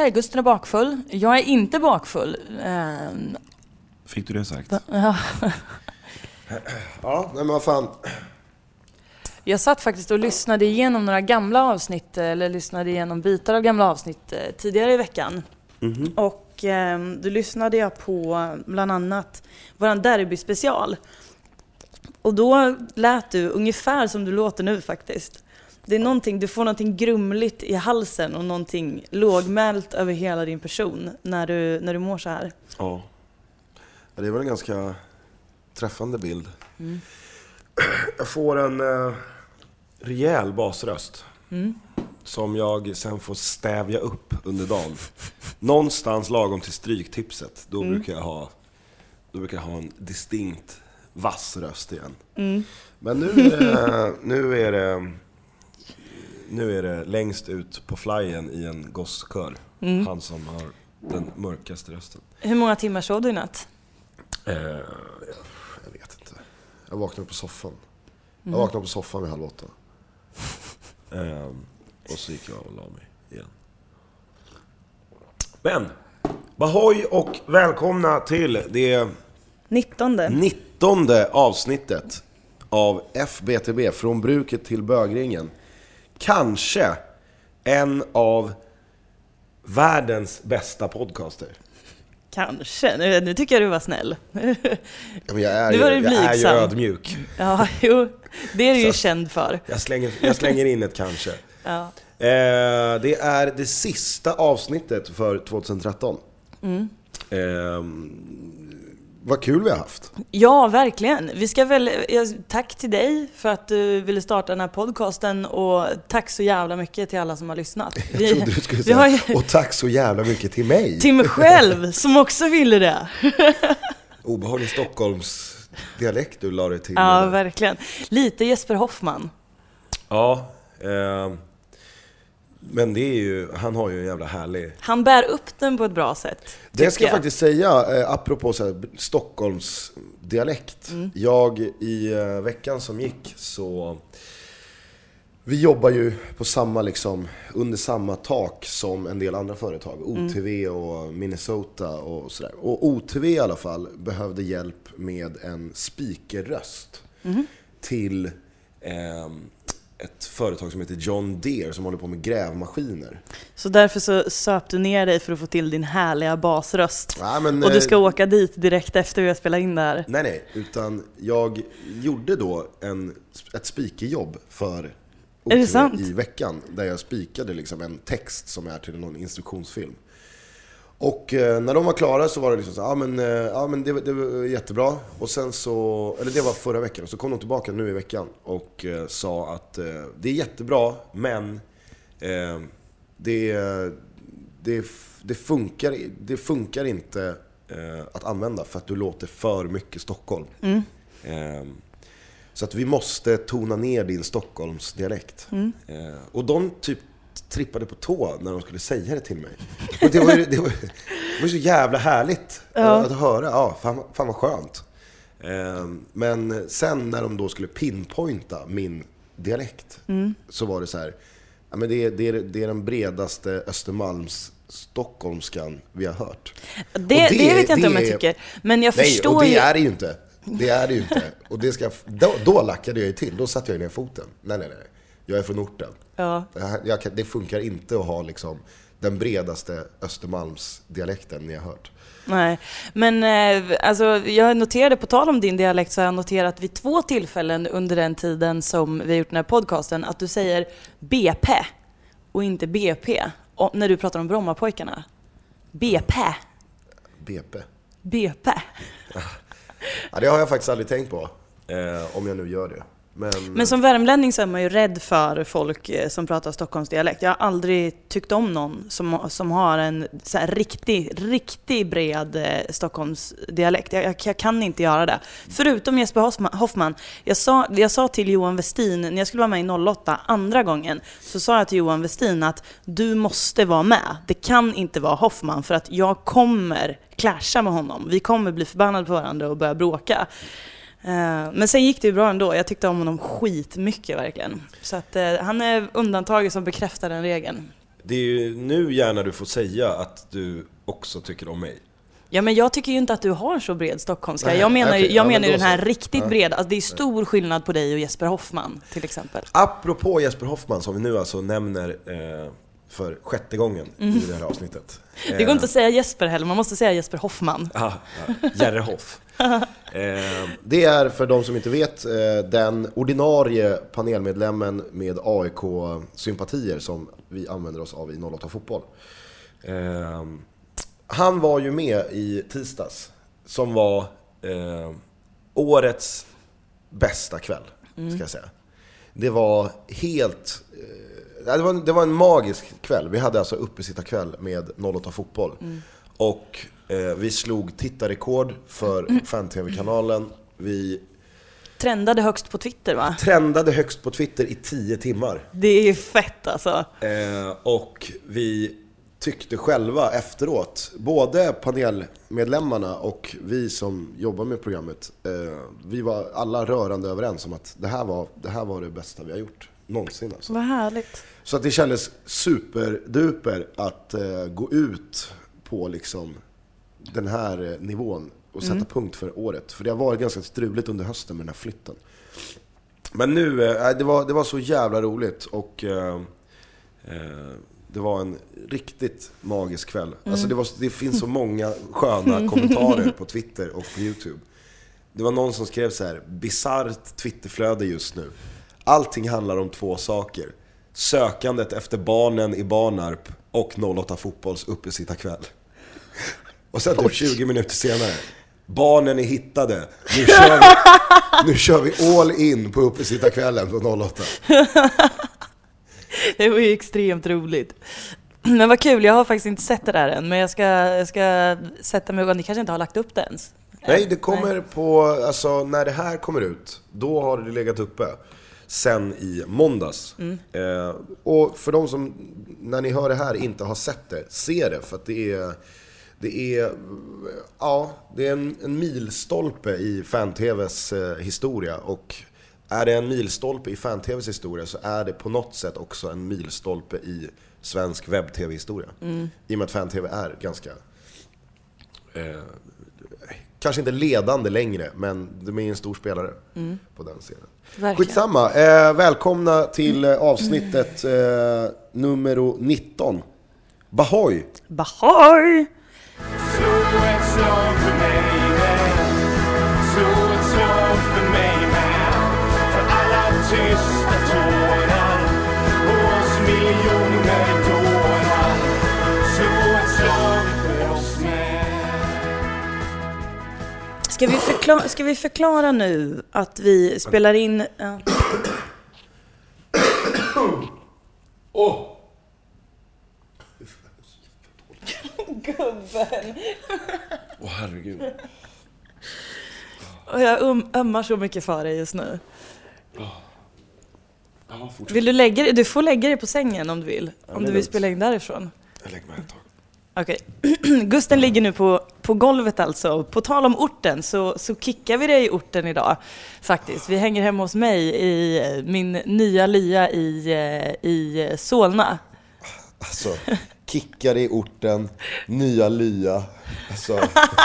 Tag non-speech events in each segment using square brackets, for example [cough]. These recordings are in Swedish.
Kaj Gusten är bakfull. Jag är inte bakfull. Ehm, Fick du det sagt? ja. [clears throat] Ja, nej men vad fan. Jag satt faktiskt och lyssnade igenom några gamla avsnitt, eller lyssnade igenom bitar av gamla avsnitt eh, tidigare i veckan. Och eh, då lyssnade jag på bland annat våran derbyspecial. Och då lät du ungefär som du låter nu faktiskt. Det är någonting, du får någonting grumligt i halsen och någonting lågmält över hela din person när du, när du mår så här. Ja. Det är väl en ganska träffande bild. Jag får en eh, rejäl basröst. Som jag sen får stävja upp under dagen. Någonstans lagom till stryktipset. Då, brukar jag ha, då brukar jag ha en distinkt vass röst igen. Men nu det, nu, är det, nu är det längst ut på flyen i en gosskör. Han som har den mörkaste rösten. Hur många timmar sov du i natt? Eh, jag vet inte. Jag vaknade på soffan. Jag vaknade på soffan vid halv åtta. Eh, och så gick jag och la mig igen. Men! Bahoy och välkomna till det 19. 19 avsnittet av FBTB, Från bruket till bögringen. Kanske en av världens bästa podcaster. Kanske. Nu, nu tycker jag du var snäll. Ja, jag är, Nu ju, var du jag är ju blygsam. ödmjuk. ja, jo. Det är du ju känd för. Jag slänger, jag slänger in ett kanske. Ja. Eh, det är det sista avsnittet för 2013. Mm. Eh, vad kul vi har haft. ja, verkligen. Vi ska väl, jag- tack till dig för att du ville starta den här podcasten och tack så jävla mycket till alla som har lyssnat. Jag trodde du skulle vi har säga, ju, och tack så jävla mycket till mig. till mig själv som också ville det. [laughs] Obehaglig Stockholms dialekt du la dig till. Ja, verkligen. Lite Jesper Hoffman. ja eh, men det är ju, han har ju en jävla härlig... Han bär upp den på ett bra sätt. Det ska jag jag. faktiskt säga, eh, apropå så här, Stockholms dialekt. Mm. Jag, i eh, veckan som gick så... Vi jobbar ju på samma, liksom, under samma tak som en del andra företag. OTV och Minnesota och sådär. Och OTV i alla fall behövde hjälp med en speakerröst till ehm, ett företag som heter John Deere som håller på med grävmaskiner. Så därför så söp du ner dig för att få till din härliga basröst. Ja, men, Och du eh, ska åka dit direkt efter vi har spelat in det här. Nej, nej. Utan jag gjorde då en, ett speakerjobb för Är det sant? i veckan. Där jag spikade liksom en text som är till någon instruktionsfilm. Och eh, när de var klara så var det liksom så ja men, eh, ja, men det, var- det var jättebra. Och sen så, eller det var förra veckan, och så kom de tillbaka nu i veckan och eh, sa att eh, det är jättebra, men eh, det, det, det, funkar, det funkar inte eh, att använda för att du låter för mycket Stockholm. Eh, så att vi måste tona ner din Stockholmsdialekt. Eh, och de typ trippade på tå när de skulle säga det till mig. Och det var ju det var, det var så jävla härligt att höra. Ja, fan, fan vad skönt. Eh, men sen när de då skulle pinpointa min dialekt så var det så här. Ja, men det, är, det, är, det är den bredaste Östermalms stockholmskan vi har hört. Det, Och det, vet jag inte om jag tycker. Men jag Nej, förstår och det ju... är det ju inte. Det är det ju inte. Och det ska, då, då lackade jag ju till. Då satte jag ner foten. Nej, nej, nej. Jag är från orten. Ja. Jag, kan- det funkar inte att ha liksom den bredaste Östermalmsdialekten ni har hört. Nej, men eh, alltså, jag noterade, på tal om din dialekt, så har jag noterat vid två tillfällen under den tiden som vi har gjort den här podcasten, att du säger BP och inte BP och, när du pratar om Brommapojkarna. BP. BP. BP. Ja, det har jag faktiskt aldrig tänkt på. Eh, om jag nu gör det. Men, Men som värmlänning så är man ju rädd för folk eh, som pratar Stockholmsdialekt. Jag har aldrig tyckt om någon som, som har en så här riktig, riktig bred eh, Stockholmsdialekt. Jag, jag, jag kan inte göra det. Förutom Jesper Hoffman. Hoffman jag, sa, jag sa till Johan Westin, när jag skulle vara med i 08 andra gången, så sa jag till Johan Westin att du måste vara med. Det kan inte vara Hoffman för att jag kommer clasha med honom. Vi kommer bli förbannade på varandra och börja bråka. Eh, Men sen gick det ju bra ändå. Jag tyckte om honom skitmycket verkligen. Så att eh, han är undantaget som bekräftar den regeln. Det är ju nu gärna du får säga att du också tycker om mig. Ja men jag tycker ju inte att du har så bred stockholmska. Nej, jag menar okej, jag ja, men menar ju den här så. riktigt breda. Alltså det är stor skillnad på dig och Jesper Hoffman till exempel. Apropå Jesper Hoffman som vi nu alltså nämner eh, för sjätte gången i det här avsnittet. Mm. Det går inte att säga Jesper heller, man måste säga Jesper Hoffman. Ah, ja. Jerry Hoff. [laughs] Eh, Det är, för de som inte vet, eh, den ordinarie panelmedlemmen med AIK-sympatier som vi använder oss av i 08 Fotboll. eh, Han var ju med i tisdags, som var eh, årets bästa kväll, ska jag säga. Det var helt... Det, var, en- det var en magisk kväll. Vi hade alltså uppesittarkväll med 08 Fotboll. Och eh, vi slog tittarrekord för fan-tv-kanalen. Vi Trendade högst på Twitter va? trendade högst på Twitter i 10 timmar. Det är ju fett alltså. eh, Och vi tyckte själva efteråt, både panelmedlemmarna och vi som jobbar med programmet, eh, vi var alla rörande överens om att det här var det, här var det bästa vi har gjort någonsin. Alltså. Vad härligt. Så att det kändes superduper att eh, gå ut på liksom den här eh, nivån och sätta punkt för året. För det har varit ganska struligt under hösten med den här flytten. Men nu, eh, det, var, det var så jävla roligt och eh, eh, det var en riktigt magisk kväll. Alltså det, var, det finns så [laughs] många sköna [laughs] kommentarer på Twitter och på YouTube. Det var någon som skrev så här: bisarrt Twitterflöde just nu. Allting handlar om två saker. Sökandet efter barnen i Barnarp och 08 Fotbolls uppesittarkväll. Och sen typ 20 minuter senare. Barnen är hittade. Nu kör vi, [laughs] nu kör vi all in på uppesittarkvällen på 08. Det var ju extremt roligt. Men vad kul, jag har faktiskt inte sett det där än, men jag ska, jag ska sätta mig och ni kanske inte har lagt upp det ens? Nej, det kommer på, alltså när det här kommer ut, då har det legat uppe. Sen i måndags. Eh, och för de som, när ni hör det här, inte har sett det, se det. För att det är, det är, ja, det är en, en milstolpe i fan-tvs eh, historia. Och är det en milstolpe i fan-tvs historia så är det på något sätt också en milstolpe i svensk webb-tv-historia. I och med att fan-tv är ganska eh, kanske inte ledande längre, men de är en stor spelare på den scenen. Verkligen. Skitsamma, eh, välkomna till eh, avsnittet eh, nummer 19. Bahoy! Bahoy! Ska vi, förklara, ska vi förklara nu att vi spelar in... Ja. Gubben! Åh herregud. Och jag um, ömmar så mycket för dig just nu. Ja, fortsätt. Vill du lägga dig? Du får lägga dig på sängen om du vill. Ja, om du vill lugnt. spela in därifrån. Jag lägger mig ett tag. Okej. [clears throat] Gusten ligger nu på, på golvet alltså. På tal om orten så, så kickar vi dig i orten idag. Faktiskt. Vi hänger hemma hos mig i eh, min nya lya i, eh, i eh, Solna. Alltså, kickare i orten, nya lya. Alltså,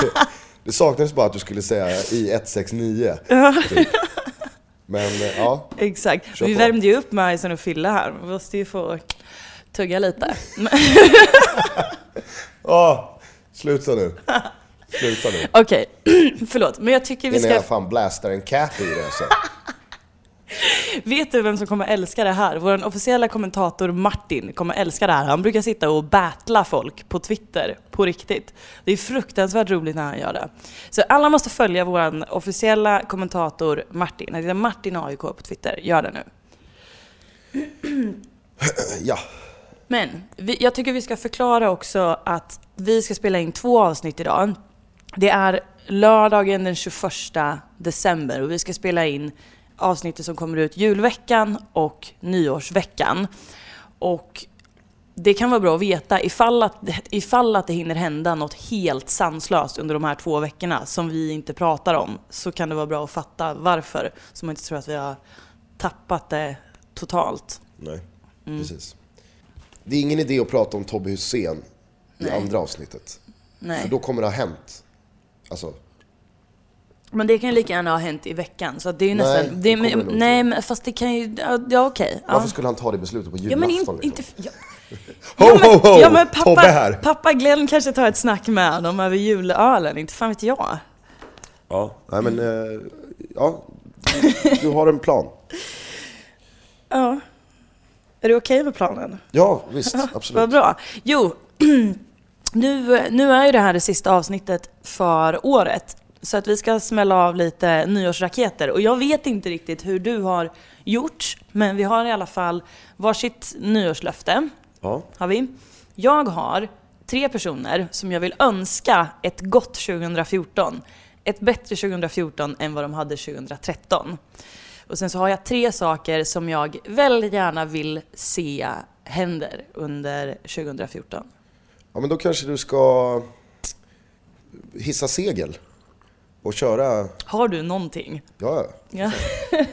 [laughs] det saknades bara att du skulle säga i 169. Typ. Men ja, Exakt. Vi värmde ju upp med Ison och Fille här. Vi måste ju få tugga lite. [laughs] [laughs] Åh, [laughs] sluta nu. Sluta nu. [laughs] Okej, [clears throat] förlåt. Men jag tycker vi Innan ska... jag fan blastar en cat i det. Så. [laughs] Vet du vem som kommer älska det här? Vår officiella kommentator Martin kommer älska det här. Han brukar sitta och battla folk på Twitter, på riktigt. Det är fruktansvärt roligt när han gör det. Så alla måste följa vår officiella kommentator Martin. Han heter Martin AIK på Twitter. Gör det nu. [clears throat] Ja, Men vi, jag tycker vi ska förklara också att vi ska spela in två avsnitt idag. Det är lördagen den 21 december och vi ska spela in avsnittet som kommer ut julveckan och nyårsveckan. Och det kan vara bra att veta ifall att, ifall att det hinner hända något helt sanslöst under de här två veckorna som vi inte pratar om så kan det vara bra att fatta varför. Så man inte tror att vi har tappat det totalt. nej, Mm. precis. Det är ingen idé att prata om Tobbe Hysén i andra avsnittet. För Nej. då kommer det ha hänt. Alltså, Men det kan ju lika gärna ha hänt i veckan. Så att det är ju Nej, nästan... Det, det kommer men, nog nej, inte. men fast det kan ju... Ja, ja okej. Ja. varför skulle han ta det beslutet på Ja julafton? men in, liksom? inte... Ja. Ho, [laughs] ja, men, ho, ho! ja, men Tobbe pappa, här! pappa Glenn kanske tar ett snack med honom över julölen, inte fan vet jag. Ja. Nej men, eh, ja. Du har en plan. [laughs] Ja. Är du okej med planen? Ja, visst. [laughs] Vad Absolut. bra. Jo, [clears throat] nu, nu är ju det här det sista avsnittet för året. Så att vi ska smälla av lite nyårsraketer. Och jag vet inte riktigt hur du har gjort, men vi har i alla fall varsitt nyårslöfte. Ja. Har vi. Jag har tre personer som jag vill önska ett gott 2014. Ett bättre 2014 än vad de hade 2013. Och sen så har jag tre saker som jag väldigt gärna vill se händer under 2014. ja, men då kanske du ska hissa segel och köra, Har du någonting? ja, Ja. [laughs]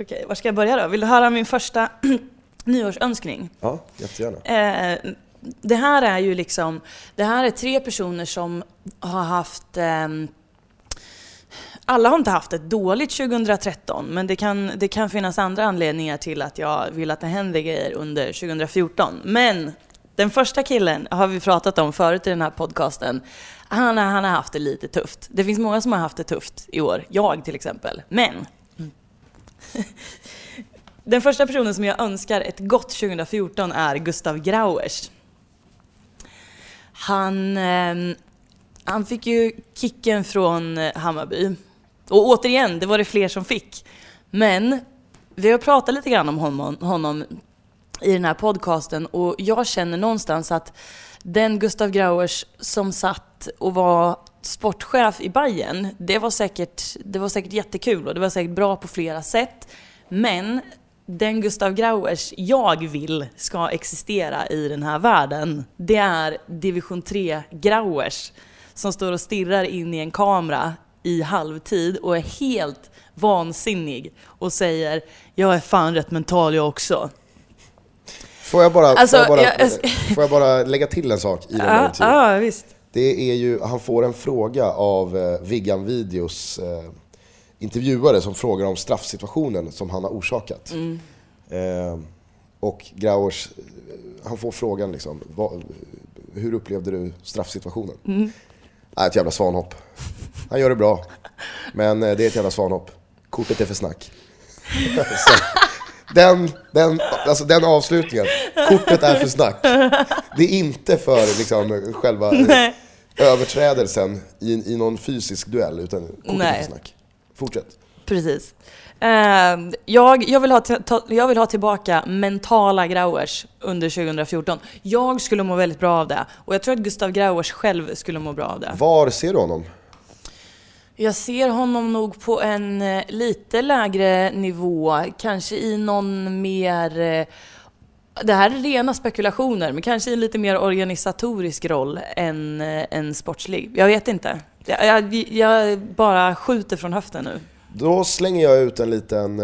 Okej, var ska jag börja då? Vill du höra min första [clears throat] nyårsönskning? ja, jättegärna. Eh, det här är ju liksom, det här är tre personer som har haft ehm, alla har inte haft ett dåligt 2013, men det kan, det kan finnas andra anledningar till att jag vill att det händer grejer under 2014. Men den första killen har vi pratat om förut i den här podcasten. Han, har- han har haft det lite tufft. Det finns många som har haft det tufft i år. Jag till exempel. Men [laughs] den första personen som jag önskar ett gott 2014 är Gustav Grauers. Han, ehm, han fick ju kicken från eh, Hammarby. Och återigen, det var det fler som fick. Men vi har pratat lite grann om honom, honom i den här podcasten och jag känner någonstans att den Gustav Grauers som satt och var sportchef i Bayern, det var säkert, det var säkert jättekul och det var säkert bra på flera sätt. Men den Gustav Grauers jag vill ska existera i den här världen, det är division 3 Grauers som står och stirrar in i en kamera i halvtid och är helt vansinnig och säger “Jag är fan rätt mental jag också”. Får jag bara, Alltså, får jag bara, jag- får jag bara lägga till en sak i den här Ja, intervjun? ja visst. Det är ju, han får en fråga av eh, Viggan Videos eh, intervjuare som frågar om straffsituationen som han har orsakat. Eh, och Grauers, eh, han får frågan liksom, vad, hur upplevde du straffsituationen? Mm. ett jävla svanhopp. Han gör det bra, men eh, det är ett jävla svanhopp. Kortet är för snack. [laughs] Så, den, den, alltså den avslutningen, kortet är för snack. Det är inte för liksom, själva eh, Nej. överträdelsen i, i någon fysisk duell, utan kortet är Nej. för snack. Fortsätt. Precis. Eh, jag, jag, vill ha jag vill ha tillbaka mentala Grauers under 2014. Jag skulle må väldigt bra av det. Och jag tror att Gustav Grauers själv skulle må bra av det. Var ser du honom? Jag ser honom nog på en eh, lite lägre nivå, kanske i någon mer... Eh, det här är rena spekulationer, men kanske i en lite mer organisatorisk roll än eh, en sportslig. Jag vet inte. Jag, jag, jag bara skjuter från höften nu. Då slänger jag ut en liten,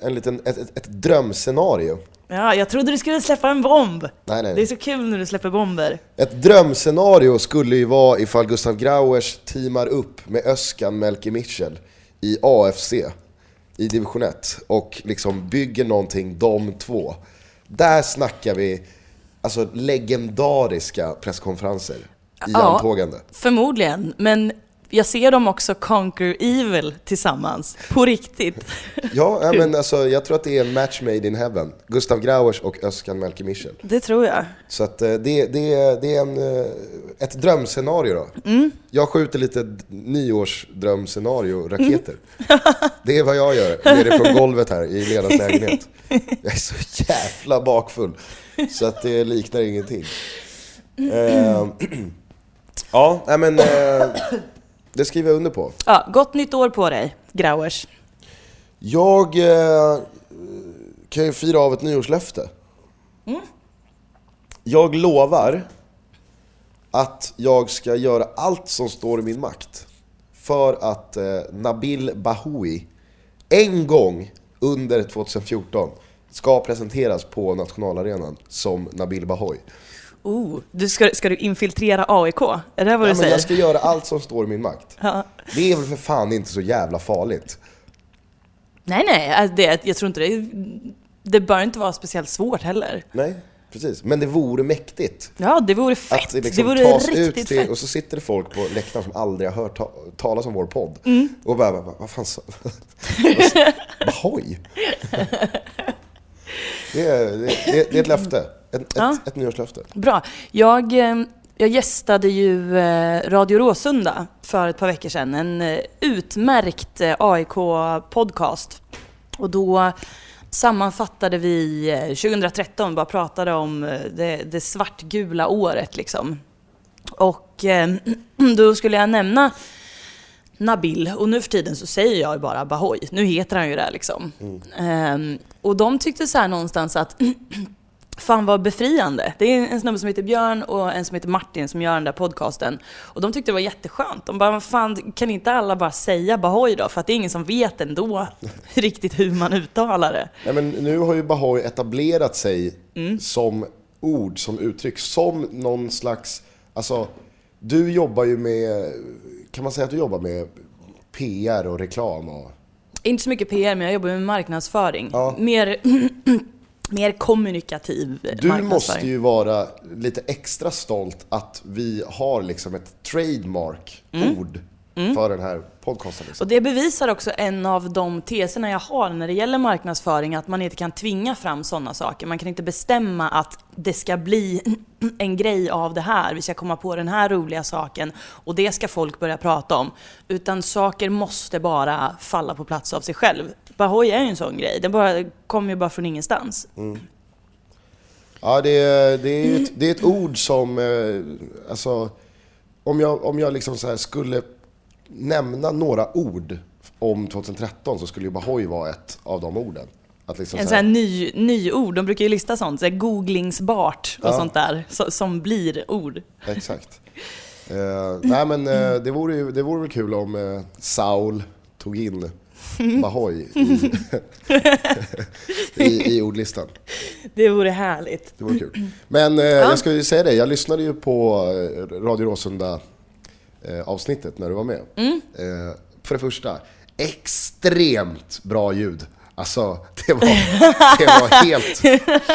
en liten, ett, ett, ett drömscenario. Ja, jag trodde du skulle släppa en bomb. Nej, nej. Det är så kul när du släpper bomber. Ett drömscenario skulle ju vara ifall Gustav Grauers teamar upp med Özcan Melke Mitchell i AFC i division 1 och liksom bygger någonting de två. Där snackar vi alltså legendariska presskonferenser i Ja. antågande. Förmodligen, men jag ser dem också conquer evil tillsammans. På riktigt. [laughs] Ja, ja, men [laughs] alltså, jag tror att det är en match made in heaven. Gustav Grauers och Özcan Melke Mitchell. Det tror jag. Så att eh, det, det, det är en, eh, ett drömscenario då. Jag skjuter lite nyårsdrömscenario-raketer. [laughs] Det är vad jag gör nere från golvet här i Lenas lägenhet. Jag är så jävla bakfull. Så att det liknar ingenting. [clears throat] Eh, [clears throat] ja, men eh, det skriver jag under på. Ja, gott nytt år på dig, Grauers. Jag eh, kan ju fira av ett nyårslöfte. Jag lovar att jag ska göra allt som står i min makt för att eh, Nabil Bahoui en gång under 2014 ska presenteras på nationalarenan som Nabil Bahoui. Oh, du ska, ska du infiltrera AIK? Är det vad du Ja, men säger? jag ska göra allt som står i min makt. Ja. Det är väl för fan inte så jävla farligt. Nej, nej, alltså det, jag tror inte det. Det bör inte vara speciellt svårt heller. Nej, precis. Men det vore mäktigt. Ja, det vore fett. Att det det, liksom vore tas ut riktigt till, fett. och så sitter det folk på läktaren som aldrig har hört ta, talas om vår podd. Mm. Och bara, vad, fan sa... [laughs] Bahoui? [laughs] Det är, det, är ett löfte. Ett, ett, Ja. ett nyårslöfte. Bra. Jag, eh, jag gästade ju eh, Radio Råsunda för ett par veckor sedan. En eh, utmärkt AIK-podcast. Och då sammanfattade vi eh, 2013, bara pratade om det, det svartgula året liksom. Och [clears throat] då skulle jag nämna Nabil, och nu för tiden så säger jag ju bara Bahoui. Nu heter han ju det liksom. Ehm, och de tyckte så här någonstans att [clears throat] Fan vad befriande. Det är en snubbe som heter Björn och en som heter Martin som gör den där podcasten. Och de tyckte det var jätteskönt. De bara, fan kan inte alla bara säga Bahoui då? För att det är ingen som vet ändå [laughs] riktigt hur man uttalar det. Nej, men nu har ju Bahoui etablerat sig Mm. som ord, som uttryck, som någon slags... Alltså, du jobbar ju med... Kan man säga att du jobbar med PR och reklam? Och, Inte så mycket PR, men jag jobbar med marknadsföring. Ja. Mer, [clears throat] mer kommunikativ du marknadsföring. måste ju vara lite extra stolt att vi har liksom ett trademark-ord för den här podcasten. Liksom. Och det bevisar också en av de teserna jag har när det gäller marknadsföring, att man inte kan tvinga fram sådana saker. Man kan inte bestämma att det ska bli [clears throat] en grej av det här, vi ska komma på den här roliga saken och det ska folk börja prata om. Utan saker måste bara falla på plats av sig själv. Bahoui är ju en sån grej, den bara, kommer ju bara från ingenstans. Ja, det, är- det, är ett, det är ett ord som, eh, alltså, om jag, om jag liksom så här skulle nämna några ord om 2013 så skulle ju Bahoui vara ett av de orden. Att liksom En så sån här här, ny, ny ord, de brukar ju lista sånt, så googlingsbart och Ja. sånt där, så, som blir ord. exakt. Eh, nej men eh, det, vore ju, det vore väl kul om eh, Saul tog in Bahoui i, i, i ordlistan. Det vore härligt. Det vore kul. Men eh, jag ska ju säga det, jag lyssnade ju på Radio Råsunda eh, avsnittet när du var med. Mm. Eh, för det första, extremt bra ljud. Alltså, det var, det var helt,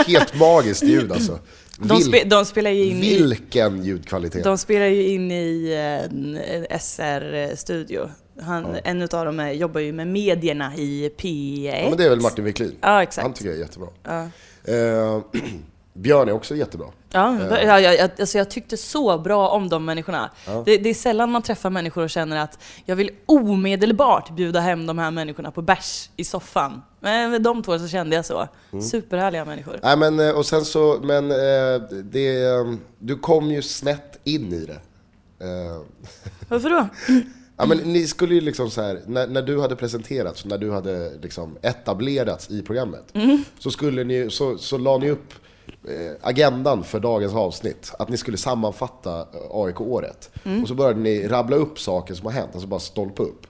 helt magiskt ljud alltså. De, spe, de spelar ju in i... vilken ljudkvalitet. De spelar ju in i en SR-studio. Han, En utav dem jobbar ju med medierna i P1. Ja, men det är väl Martin Wiklin? Ja, exakt. Han tycker jag är jättebra. Ja. Eh, [clears throat] Björn är också jättebra. Ja, ja, ja, jag, alltså jag tyckte så bra om de människorna. Det, det är sällan man träffar människor och känner att jag vill omedelbart bjuda hem de här människorna på bärs i soffan. Men med de två så kände jag så. Mm. Superhärliga människor. Nej men eh, och sen så, men eh, det, eh, du kom ju snett in i det. Eh, [laughs] Varför då? Ja men ni skulle ju liksom så här, när, när du hade presenterats, när du hade liksom etablerats i programmet, så, skulle ni, så, så la ni upp eh, agendan för dagens avsnitt. Att ni skulle sammanfatta eh, AIK-året. Och så började ni rabbla upp saker som har hänt, alltså bara stolpa upp.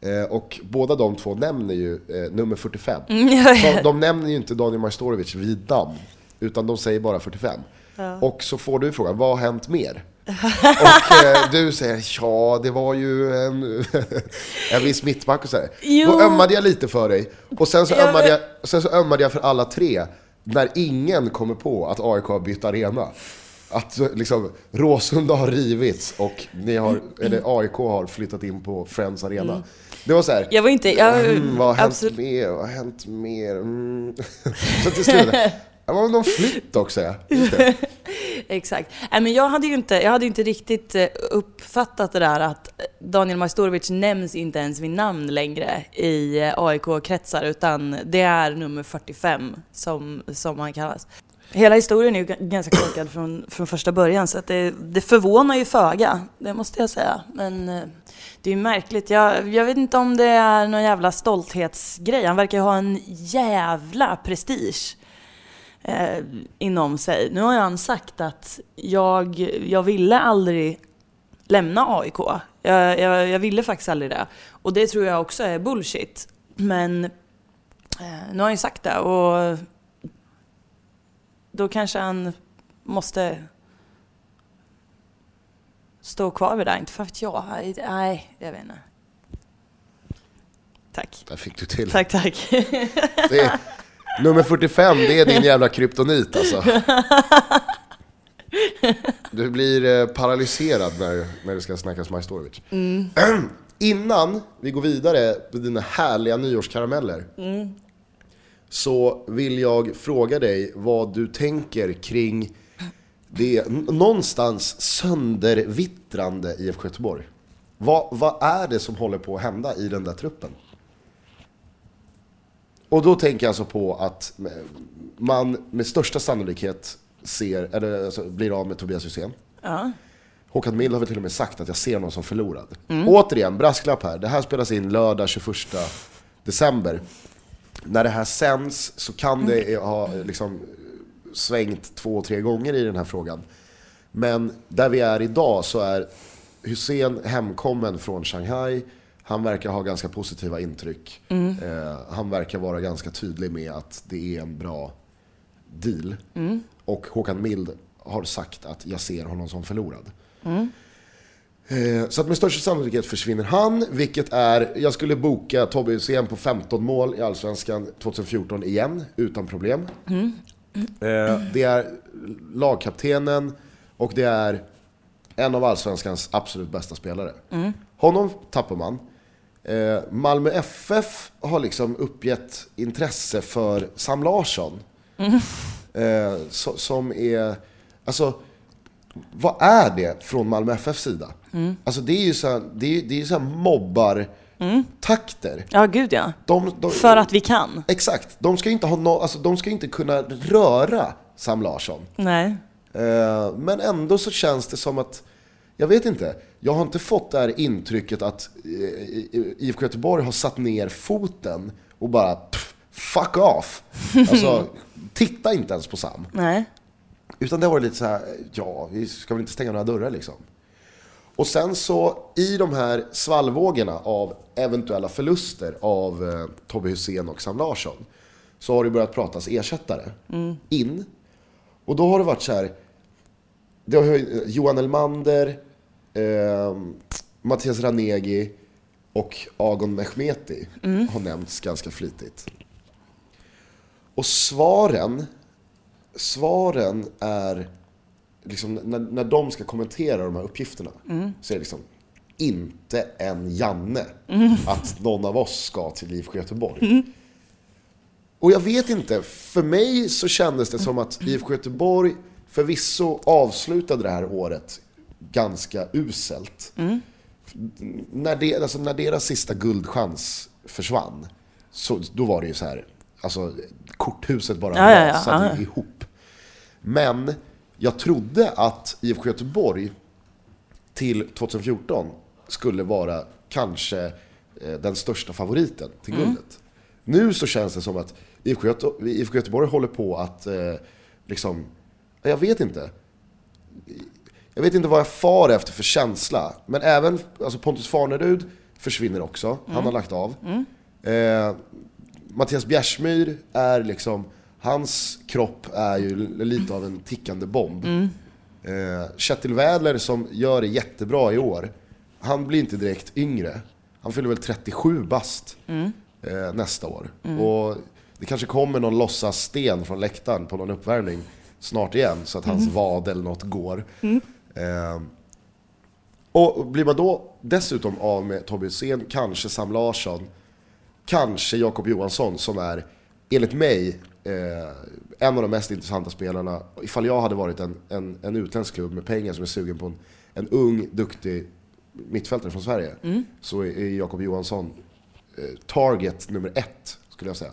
Eh, och båda de två nämner ju eh, nummer 45. Så de nämner ju inte Daniel Majstorovic vid namn, utan de säger bara 45. Och så får du frågan, vad har hänt mer? [laughs] Och eh, du säger, ja det var ju en, [laughs] en viss mittback och sådär. Då ömmade jag lite för dig. Och sen så, Ja, ömmade jag, sen så ömmade jag för alla tre, när ingen kommer på att AIK har bytt arena. Att liksom, Råsunda har rivits och ni har, eller AIK har flyttat in på Friends Arena. Det var så här, Jag var inte... Jag, mm, vad har hänt absolut- mer? Vad har hänt mer? Mm. [laughs] Så till slut, [laughs] det var någon flytt också ja. [laughs] Exakt. Nej, men jag hade ju inte, jag hade inte riktigt eh, uppfattat det där att Daniel Majstorovic nämns inte ens vid namn längre i eh, AIK-kretsar, utan det är nummer 45 som, som han kallas. Hela historien är ju ganska korkad från, från första början, så att det, det förvånar ju föga, det måste jag säga. Men eh, det är ju märkligt. Jag, jag vet inte om det är någon jävla stolthetsgrej. Han verkar ju ha en jävla prestige eh, inom sig. Nu har han sagt att jag, jag ville aldrig lämna AIK. Jag, jag, jag ville faktiskt aldrig det. Och det tror jag också är bullshit. Men eh, nu har han ju sagt det och då kanske han måste stå kvar vid det. Inte för att jag, nej, jag vet inte. Tack. Där fick du till. Tack, tack. Det [laughs] nummer 45, det är din jävla kryptonit alltså. Du blir eh, paralyserad när, när det ska snackas Majstorovic. [clears throat] Innan vi går vidare med dina härliga nyårskarameller. Så vill jag fråga dig vad du tänker kring det någonstans söndervittrande IFK Göteborg. Vad, vad är det som håller på att hända i den där truppen? Och då tänker jag alltså på att man med största sannolikhet ser, eller alltså, blir av med Tobias Hysén. Ja. Håkan Mild har väl till och med sagt att jag ser någon som förlorad. Återigen, brasklapp här. Det här spelas in lördag 21 december. När det här sänds så kan det ha liksom svängt två, tre gånger i den här frågan. Men där vi är idag så är Hussein hemkommen från Shanghai. Han verkar ha ganska positiva intryck. Eh, han verkar vara ganska tydlig med att det är en bra deal. Och Håkan Mild har sagt att jag ser honom som förlorad. Eh, Så att med största sannolikhet försvinner han, vilket är, jag skulle boka Tobbe Hysén på 15 mål i Allsvenskan 2014 igen, utan problem. Eh, Det är lagkaptenen och det är en av Allsvenskans absolut bästa spelare. Honom tappar man. Eh, Malmö FF har liksom uppgett intresse för Sam Larsson. Eh, so- som är, alltså vad är det från Malmö FFs sida? Alltså det är ju så här, det är, det är så mobbar takter. ja, gud ja. De, de, För att vi kan. Exakt, de ska inte ha no, alltså, de ska ju inte kunna röra Sam Larsson. Nej. Eh, men ändå så känns det som att, jag vet inte, jag har inte fått det här intrycket att eh, IFK Göteborg har satt ner foten och bara pff, fuck off. [laughs] Alltså, titta inte ens på Sam. Nej. Utan det har varit lite så här, ja, vi ska väl inte stänga några dörrar liksom. Och sen så i de här svallvågorna av eventuella förluster av eh, Tobbe Hussein och Sam Larsson så har det börjat pratas ersättare in. Och då har det varit så här, det har ju Johan Elmander, eh, Mattias Ranegi och Agon Mehmeti har nämnts ganska flitigt. Och svaren svaren är, liksom, när, när de ska kommentera de här uppgifterna, så är det liksom inte en Janne att någon av oss ska till IFK Göteborg. Och jag vet inte, för mig så kändes det som att IFK Göteborg förvisso avslutade det här året ganska uselt. När, det, alltså när deras sista guldchans försvann, så, då var det ju så här, alltså korthuset bara Ja, ja, ja, rasade ja. ihop. Men jag trodde att IFK Göteborg till 2014 skulle vara kanske eh, den största favoriten till Mm. guldet. Nu så känns det som att IFK, Göte- IFK Göteborg håller på att, eh, liksom, jag vet inte. Jag vet inte vad jag far efter för känsla. Men även alltså Pontus Farnerud försvinner också. Han har lagt av. Eh, Mattias Bjärsmyr är liksom, hans kropp är ju lite av en tickande bomb. Eh, Kjetil Wädler som gör det jättebra i år, han blir inte direkt yngre. Han fyller väl 37 bast eh, nästa år. Och det kanske kommer någon låtsas sten från läktaren på någon uppvärmning snart igen så att hans vad eller något går. Eh, och blir man då dessutom av med Tobbe Hysén, kanske Sam Larsson, kanske Jakob Johansson som är, enligt mig, eh, en av de mest intressanta spelarna. Ifall jag hade varit en, en, en utländsk klubb med pengar som är sugen på en, en ung, duktig mittfältare från Sverige, så är, Jakob Johansson eh, target nummer ett, skulle jag säga.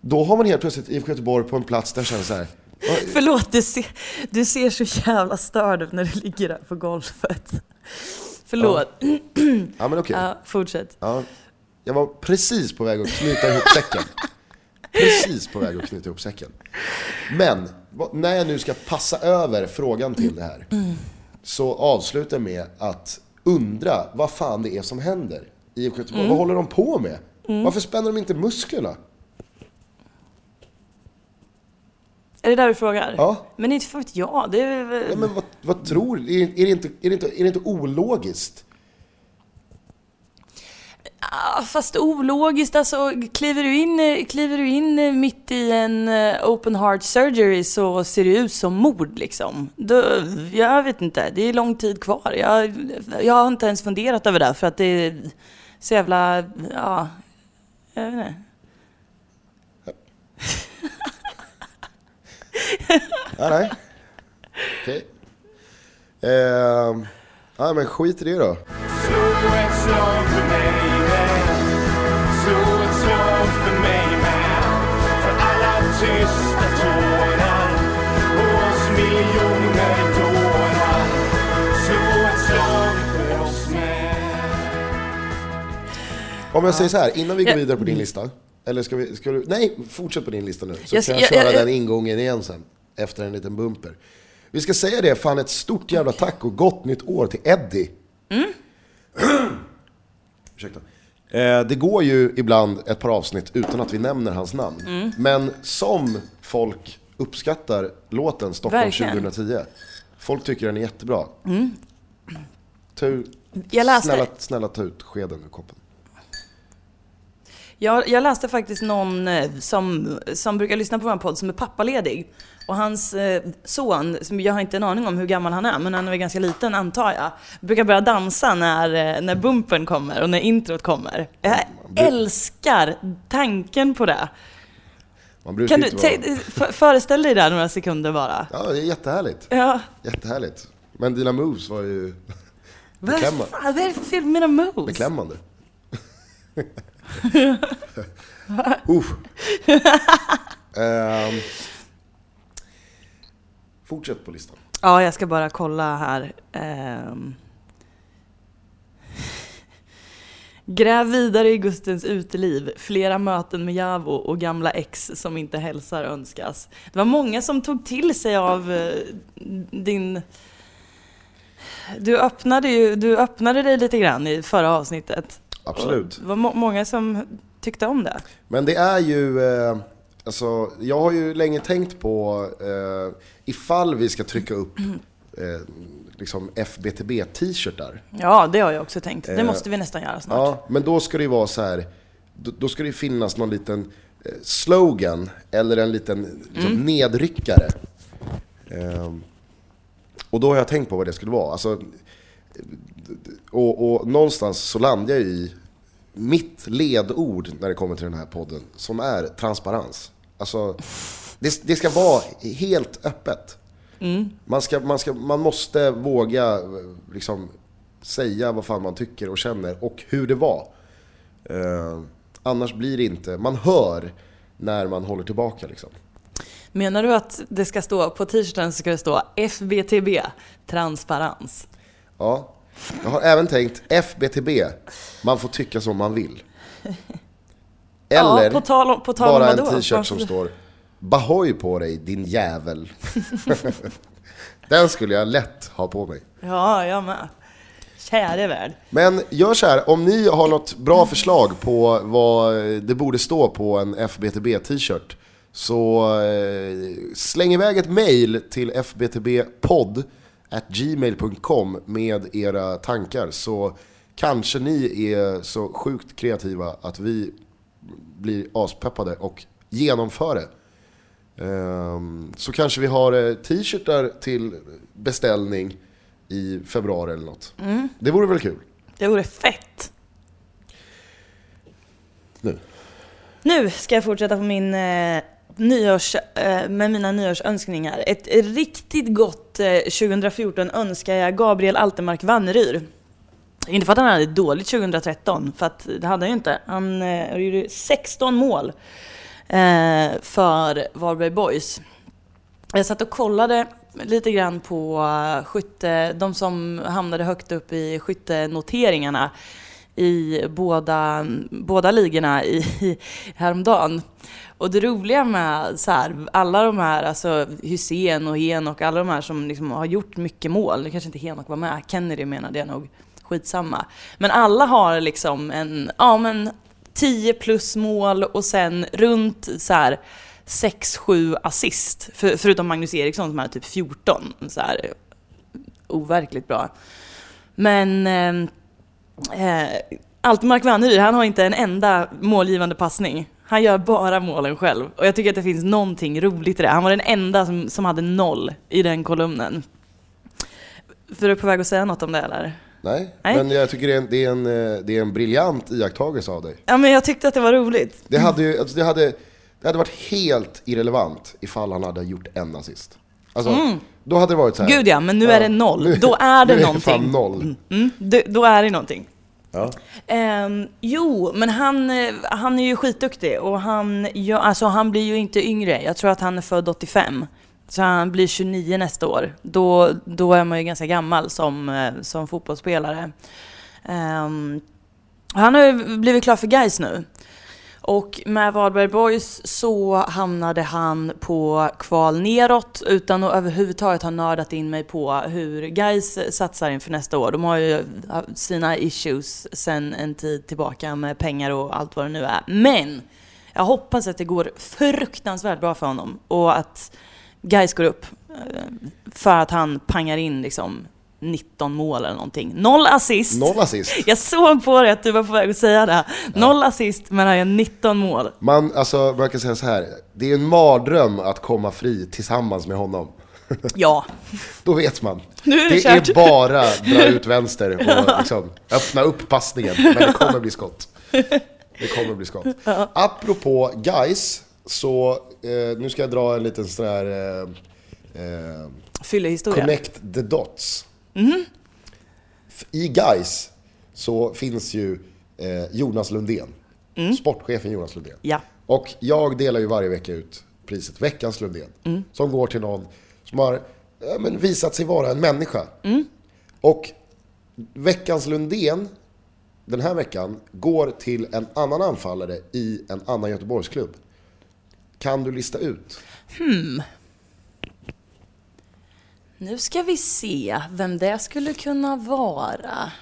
Då har man helt plötsligt IFK Göteborg på en plats där känner så här, "Vad- [laughs] Förlåt, du ser, du ser så jävla störd ut när du ligger där på golvet. Förlåt. Ja, [clears throat] ja men okej. fortsätt. Ja, jag var precis på väg att knyta ihop säcken. Precis på väg att knyta ihop säcken. Men när jag nu ska passa över frågan till det här så avslutar jag med att undra vad fan det är som händer i IFK Göteborg. Vad håller de på med? Varför spänner de inte musklerna? Är det där du frågar? Ja. Men inte för vet jag. Det är, Ja, men vad, vad tror du? Är, är, det inte, är, det inte, är det inte ologiskt? Ah, fast ologiskt, alltså kliver du, in, kliver du in mitt i en eh, open heart surgery så ser det ut som mord liksom. Då, jag vet inte, det är lång tid kvar. Jag, jag har inte ens funderat över det för att det är så jävla, ja, jag vet inte. [laughs] Ja, nej. Okej. Ehm, ja, men skit i det då. Om jag säger så här, innan vi går vidare på din lista. Eller ska vi, ska du, nej, fortsätt på din lista nu. Så Jag- kan jag jag- köra jag- den ingången igen sen. Efter en liten bumper. Vi ska säga det, fan ett stort jävla tack och gott nytt år till Eddie. Mm. [clears throat] Ursäkta. Eh, det går ju ibland ett par avsnitt utan att vi nämner hans namn. Mm. Men som folk uppskattar låten Stockholm Verkligen. 2010. Folk tycker den är jättebra. Mm. Jag läste- snälla, snälla ta ut skeden ur koppen. Jag, jag läste faktiskt någon eh, som, som brukar lyssna på vår podd som är pappaledig. Och hans eh, son, som jag har inte en aning om hur gammal han är, men han är väl ganska liten antar jag, brukar börja dansa när, eh, när bumpen kommer och när introt kommer. Jag älskar tanken på det. Kan du vara... föreställ dig det några sekunder bara? Ja, det är jättehärligt. Ja. Jättehärligt. Men dina moves var ju Vad Beklämma- fan, vad är det för fel med mina moves? beklämmande. [laughs] [laughs] Uff. Ehm, fortsätt på listan. Ja, jag ska bara kolla här. Um, Gräv vidare i Gustens uteliv. Flera möten med Javo och gamla ex som inte hälsar önskas. Det var många som tog till sig av eh, din... Du öppnade, ju, du öppnade dig lite grann i förra avsnittet. Absolut. Det var må- många som tyckte om det. Men det är ju, eh, alltså, jag har ju länge tänkt på eh, ifall vi ska trycka upp eh, liksom FBTB-t-shirtar. Ja, det har jag också tänkt. Det Eh, måste vi nästan göra snart. Ja, men då ska det ju vara så här. Då, då ska det ju finnas någon liten eh, slogan eller en liten liksom, nedryckare. Ehm, och då har jag tänkt på vad det skulle vara. Alltså, och, och någonstans så landar jag i mitt ledord när det kommer till den här podden, som är transparens. Alltså, det, det ska vara helt öppet. Man, ska, man, ska, man måste våga liksom, säga vad fan man tycker och känner och hur det var. Eh, annars blir det inte, man hör när man håller tillbaka liksom. Menar du att det ska stå, på t-shirten så ska det stå FBTB, transparens? Ja. Jag har även tänkt FBTB, man får tycka som man vill. [laughs] Eller ja, på tal om, på tal bara en t-shirt som står Bahoj på dig din jävel. [laughs] Den skulle jag lätt ha på mig. Ja, jag med. Käre värld. Men gör så här, om ni har något bra förslag på vad det borde stå på en FBTB t-shirt så eh, släng iväg ett mail till fbtbpodd gmail.com med era tankar så kanske ni är så sjukt kreativa att vi blir aspeppade och genomför det. Ehm, Så kanske vi har eh, t-shirtar till beställning i februari eller något. Det vore väl kul? Det vore fett. Nu. Nu ska jag fortsätta på min eh, nyårs, eh, med mina nyårsönskningar. Ett riktigt gott eh, 2014 önskar jag Gabriel Altemark Wanneryr. Inte för att han hade ett dåligt 2013, för att det hade han ju inte. Han eh, gjorde 16 mål för Varberg Boys. Jag satt och kollade lite grann på skytte, de som hamnade högt upp i skyttenoteringarna i båda, båda ligorna i, häromdagen. Och det roliga med så här, alla de här, alltså Hussein och Henok, alla de här som liksom har gjort mycket mål, nu kanske inte Henok var med, Kennedy menade jag nog, skitsamma. Men alla har liksom en, ja men 10 plus mål och sen runt så här 6-7 assist. För, förutom Magnus Eriksson som hade typ 14. Så här, overkligt bra. Men ehm, eh, Altemark Vanneryd, han har inte en enda målgivande passning. Han gör bara målen själv. Och jag tycker att det finns någonting roligt i det. Han var den enda som, som hade noll i den kolumnen. För du på väg att säga något om det eller? Nej, Nej. men jag tycker det är, en, det, är en, eh, det är en briljant iakttagelse av dig. Ja men jag tyckte att det var roligt. Det hade, ju, alltså det, hade, det hade varit helt irrelevant ifall han hade gjort en assist. Alltså, då hade det varit så här. Mm. Gud ja, men nu är det noll. Då är det nu någonting. fan noll. Mm, då, då är det någonting. Ja. Ehm, jo, men han, eh, han är ju skitduktig och han, ja, alltså, han blir ju inte yngre. Jag tror att han är född 85. Så han blir 29 nästa år. Då, då är man ju ganska gammal som, eh, som fotbollsspelare. Ehm, han har ju blivit klar för Gais nu. Och med Varberg Boys så hamnade han på kval neråt utan att överhuvudtaget ha nördat in mig på hur Gais satsar inför nästa år. De har ju sina issues sen en tid tillbaka med pengar och allt vad det nu är. Men jag hoppas att det går fruktansvärt bra för honom och att Gais går upp. Eh, för att han pangar in liksom 19 mål eller någonting. Noll assist. Noll assist. [laughs] Jag såg på dig att du var på väg att säga det. Noll assist, men han gör 19 mål. Man, alltså, man kan säga så här. det är en mardröm att komma fri tillsammans med honom. [laughs] Ja. Då vet man. Nu är det det kört. är bara dra ut [laughs] vänster och liksom, öppna upp passningen, men det kommer bli skott. Det kommer bli skott. Apropå guys så eh, nu ska jag dra en liten sån här eh, eh. Connect the dots. F- I guys så finns ju eh, Jonas Lundén, sportchefen Jonas Lundén. Mm. Ja. Och jag delar ju varje vecka ut priset Veckans Lundén. Mm. Som går till någon som har ja, men visat sig vara en människa. Mm. Och Veckans Lundén den här veckan går till en annan anfallare i en annan Göteborgsklubb. Kan du lista ut? Nu ska vi se vem det skulle kunna vara.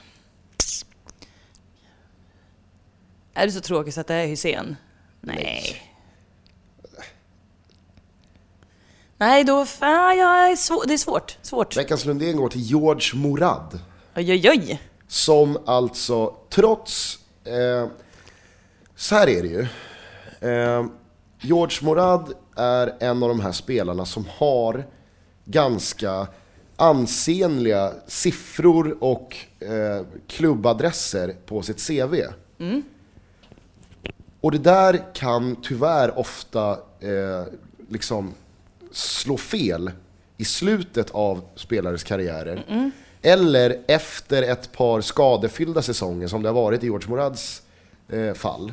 Är det så tråkigt så att det är Hysén? Nej. Nej, då... Fan, jag är svår, det är svårt. Svårt. Veckans Lundén går till George Morad. Oj, oj, oj. Som alltså, trots... Eh, så här är det ju. Eh, George Morad är en av de här spelarna som har ganska ansenliga siffror och eh, klubbadresser på sitt CV. Och det där kan tyvärr ofta eh, liksom slå fel i slutet av spelares karriärer. Eller efter ett par skadefyllda säsonger som det har varit i George Morads eh, fall.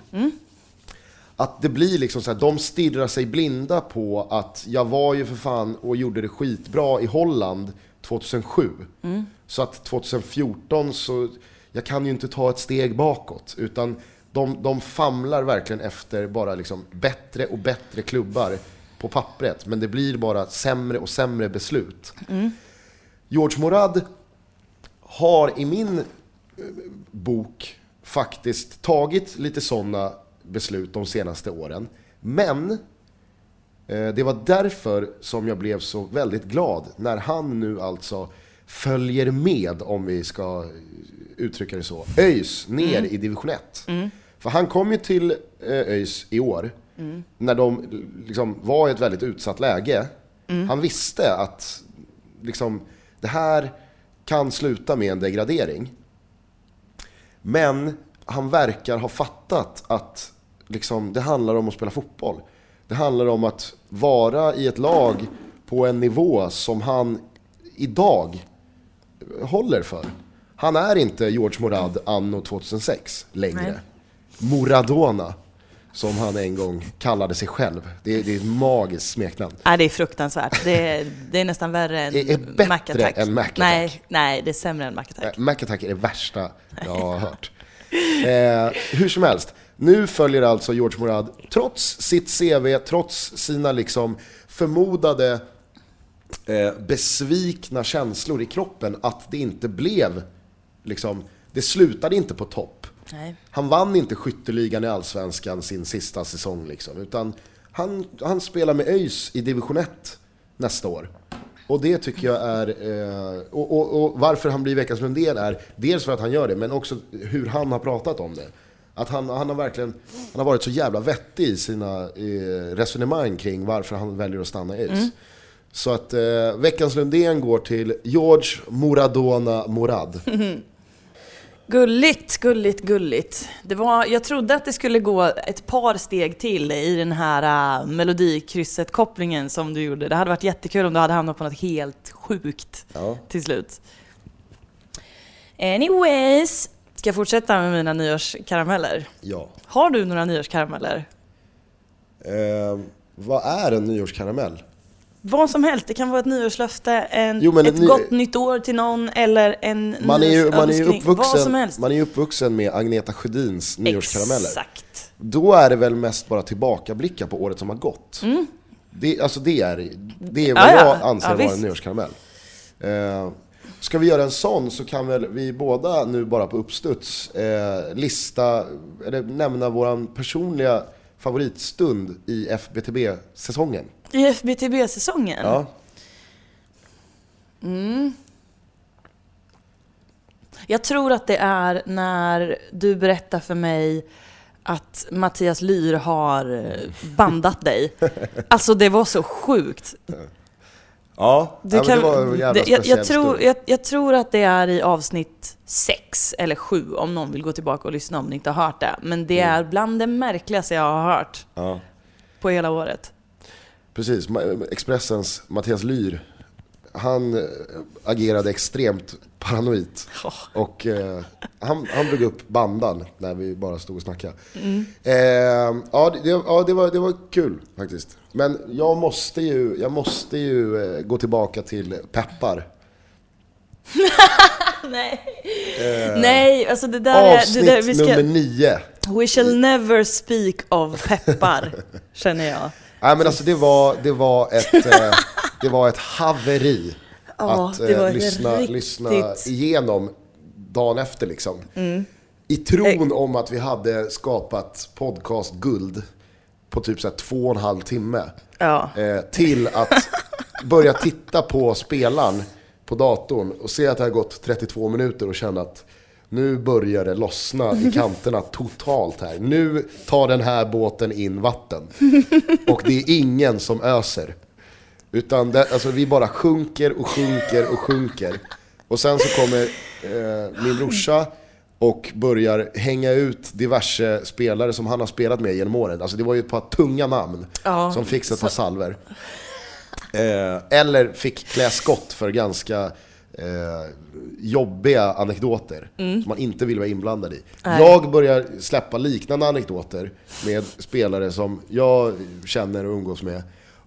Att det blir liksom så här, de stirrar sig blinda på att jag var ju för fan och gjorde det skitbra i Holland 2007. Så att 2014 så, jag kan ju inte ta ett steg bakåt. Utan de, de famlar verkligen efter bara liksom bättre och bättre klubbar på pappret. Men det blir bara sämre och sämre beslut. George Morad har i min eh, bok faktiskt tagit lite sådana beslut de senaste åren. Men eh, det var därför som jag blev så väldigt glad när han nu alltså följer med, om vi ska uttrycka det så, ÖIS ner i division 1. För han kom ju till eh, ÖIS i år när de liksom var i ett väldigt utsatt läge. Han visste att liksom, det här kan sluta med en degradering. Men han verkar ha fattat att liksom, det handlar om att spela fotboll. Det handlar om att vara i ett lag på en nivå som han idag håller för. Han är inte George Morad anno 2006 längre. Nej. Moradona, som han en gång kallade sig själv. Det är, det är ett magiskt smeknamn. Nej, det är fruktansvärt. Det är, det är nästan värre än [laughs] Det är bättre Mac Attack. än Mac Attack. Nej, nej, det är sämre än Mac Attack. Eh, Mac Attack är det värsta jag har hört. Eh, hur som helst, nu följer alltså George Morad, trots sitt CV, trots sina liksom förmodade eh, besvikna känslor i kroppen, att det inte blev, liksom, det slutade inte på topp. Nej. Han vann inte skytteligan i Allsvenskan sin sista säsong liksom, utan Han, han spelar med ÖIS i division 1 nästa år. Och det tycker jag är... Eh, och, och, och varför han blir veckans Lundén är dels för att han gör det, men också hur han har pratat om det. Att han, han har verkligen han har varit så jävla vettig i sina resonemang kring varför han väljer att stanna i ÖIS. Så att eh, veckans Lundén går till George Moradona Morad. [laughs] Gulligt, gulligt, gulligt. Det var, jag trodde att det skulle gå ett par steg till i den här uh, melodikrysset-kopplingen som du gjorde. Det hade varit jättekul om du hade hamnat på något helt sjukt Ja. till slut. Anyways, ska jag fortsätta med mina nyårskarameller? Ja. Har du några nyårskarameller? Eh, vad är en nyårskaramell? Vad som helst, det kan vara ett nyårslöfte, en, Jo, ett ny- gott nytt år till någon eller en Man är ju, man är nyårsönskning. Vad som uppvuxen, helst. man är ju uppvuxen med Agneta Sjödins nyårskarameller. Exakt. Då är det väl mest bara tillbakablickar på året som har gått. Det, alltså det är, det är vad Mm. Ja, ja. jag anser Ja, vara en nyårskaramell. Eh, ska vi göra en sån så kan väl vi båda nu bara på uppstuds eh, lista, eller nämna våran personliga favoritstund i FBTB-säsongen. I FBTB-säsongen? Ja. Jag tror att det är när du berättar för mig att Mattias Lyr har bandat dig. [laughs] Alltså det var så sjukt. Ja, Du ja, kan, det var en jävla det, jag, jag, tror, jag, jag tror att det är i avsnitt sex eller sju om någon vill gå tillbaka och lyssna om ni inte har hört det. Men det Mm. är bland det märkligaste jag har hört Ja. på hela året. Precis, Expressens Mattias Lyr, han eh, agerade extremt paranoid. Och eh, han, han drog upp bandan när vi bara stod och snackade. Mm. Eh, ja, det, ja det, var, det var kul faktiskt. Men jag måste ju, jag måste ju eh, gå tillbaka till Peppar. [laughs] Nej. Nej, alltså det där är... Eh, Avsnitt Det där, vi ska, nummer nio. We shall never speak of peppar, känner jag. [laughs] Nej men alltså det var, det var, ett, eh, [laughs] det var ett haveri Ja, att eh, lyssna, riktigt- lyssna igenom dagen efter liksom. I tron om att vi hade skapat podcast-guld på typ så två och en halv timme. Ja. Eh, till att [laughs] börja titta på spelaren på datorn och se att det har gått 32 minuter och känna att nu börjar det lossna i [laughs] kanterna totalt här. Nu tar den här båten in vatten. [laughs] Och det är ingen som öser. Utan det, alltså, vi bara sjunker och sjunker och sjunker. Och sen så kommer eh, min brorsa och börjar hänga ut diverse spelare som han har spelat med genom åren. Alltså det var ju ett par tunga namn Ja, som fick ett par salver. Eh, eller fick klä skott för ganska eh, jobbiga anekdoter som man inte vill vara inblandad i. Nej. Jag börjar släppa liknande anekdoter med spelare som jag känner och umgås med.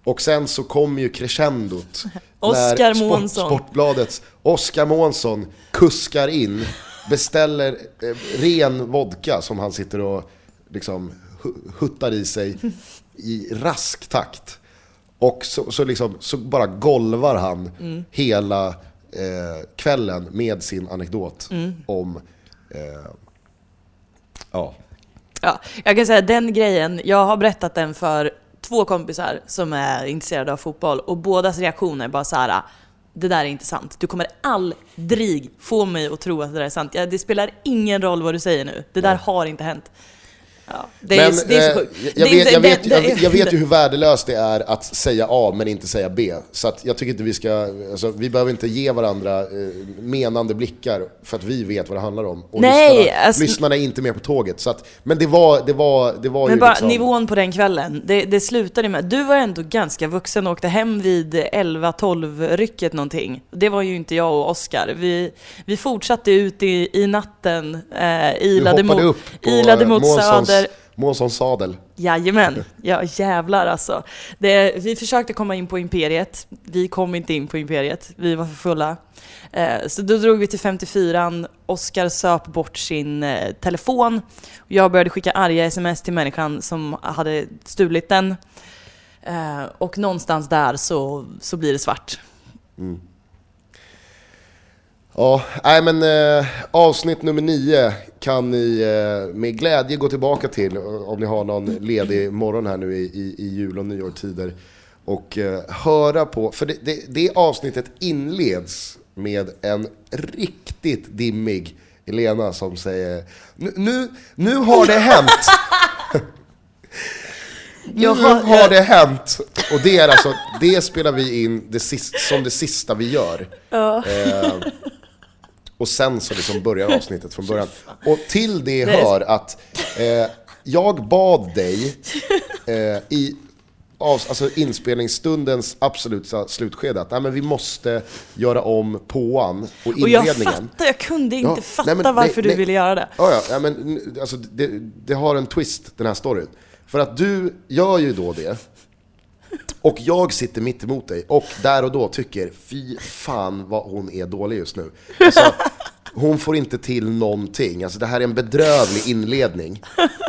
Och sen så kommer ju crescendot. [laughs] Oskar Sport, Månsson. Sportbladets Oskar Månsson kuskar in, beställer eh, ren vodka som han sitter och liksom hu- huttar i sig i rask takt. Och så, så, liksom, så bara golvar han hela eh, kvällen med sin anekdot om eh, ja, Ja, jag kan säga den grejen, jag har berättat den för två kompisar som är intresserade av fotboll och bådas reaktioner bara så här. Det där är inte sant. Du kommer aldrig få mig att tro att det där är sant. Ja, det spelar ingen roll vad du säger nu. Det där har inte hänt. Ja, det, är, det är så eh, sjukt. jag, vet, jag, vet, jag, vet, jag vet ju hur värdelöst det är att säga A men inte säga B. Så jag tycker inte vi ska, alltså, vi behöver inte ge varandra eh, menande blickar för att vi vet vad det handlar om. Och Nej, lyssnarna, alltså- lyssnarna är inte med på tåget. Så att, men det var, det var, det var Men ju bara liksom... nivån på den kvällen, det, det slutade med, du var ändå ganska vuxen och åkte hem vid 11-12-rycket någonting. Det var ju inte jag och Oskar. Vi, vi fortsatte ut i, i natten, eh, ilade mot, ilade eh, mot söder. Månssons sadel. Jajamän, ja jävlar alltså. Det, vi försökte komma in på Imperiet, vi kom inte in på Imperiet, vi var för fulla. Eh, så då drog vi till 54an, Oskar söp bort sin eh, telefon. Jag började skicka arga sms till människan som hade stulit den. Eh, och någonstans där så, så blir det svart. Ja, nej men eh, avsnitt nummer nio kan ni eh, med glädje gå tillbaka till eh, om ni har någon ledig morgon här nu i, i, i jul och nyårstider. Och eh, höra på, för det, det, det avsnittet inleds med en riktigt dimmig Elena som säger nu, nu, nu har det hänt! [laughs] Nu har- det hänt! Och det är alltså, det spelar vi in det sist, som det sista vi gör. Eh, och sen så liksom börjar avsnittet från [laughs] början. Och till det hör att eh, jag bad dig eh, i av, alltså inspelningsstundens absoluta slutskede att nej, men vi måste göra om påan och Och jag fattar, jag kunde inte Ja, fatta nej, men varför nej, du nej. ville göra det. Ja, ja, ja men alltså, det, det har en twist den här storyn. För att du gör ju då det, och jag sitter mitt emot dig och där och då tycker fy fan vad hon är dålig just nu. Alltså, hon får inte till någonting, alltså det här är en bedrövlig inledning.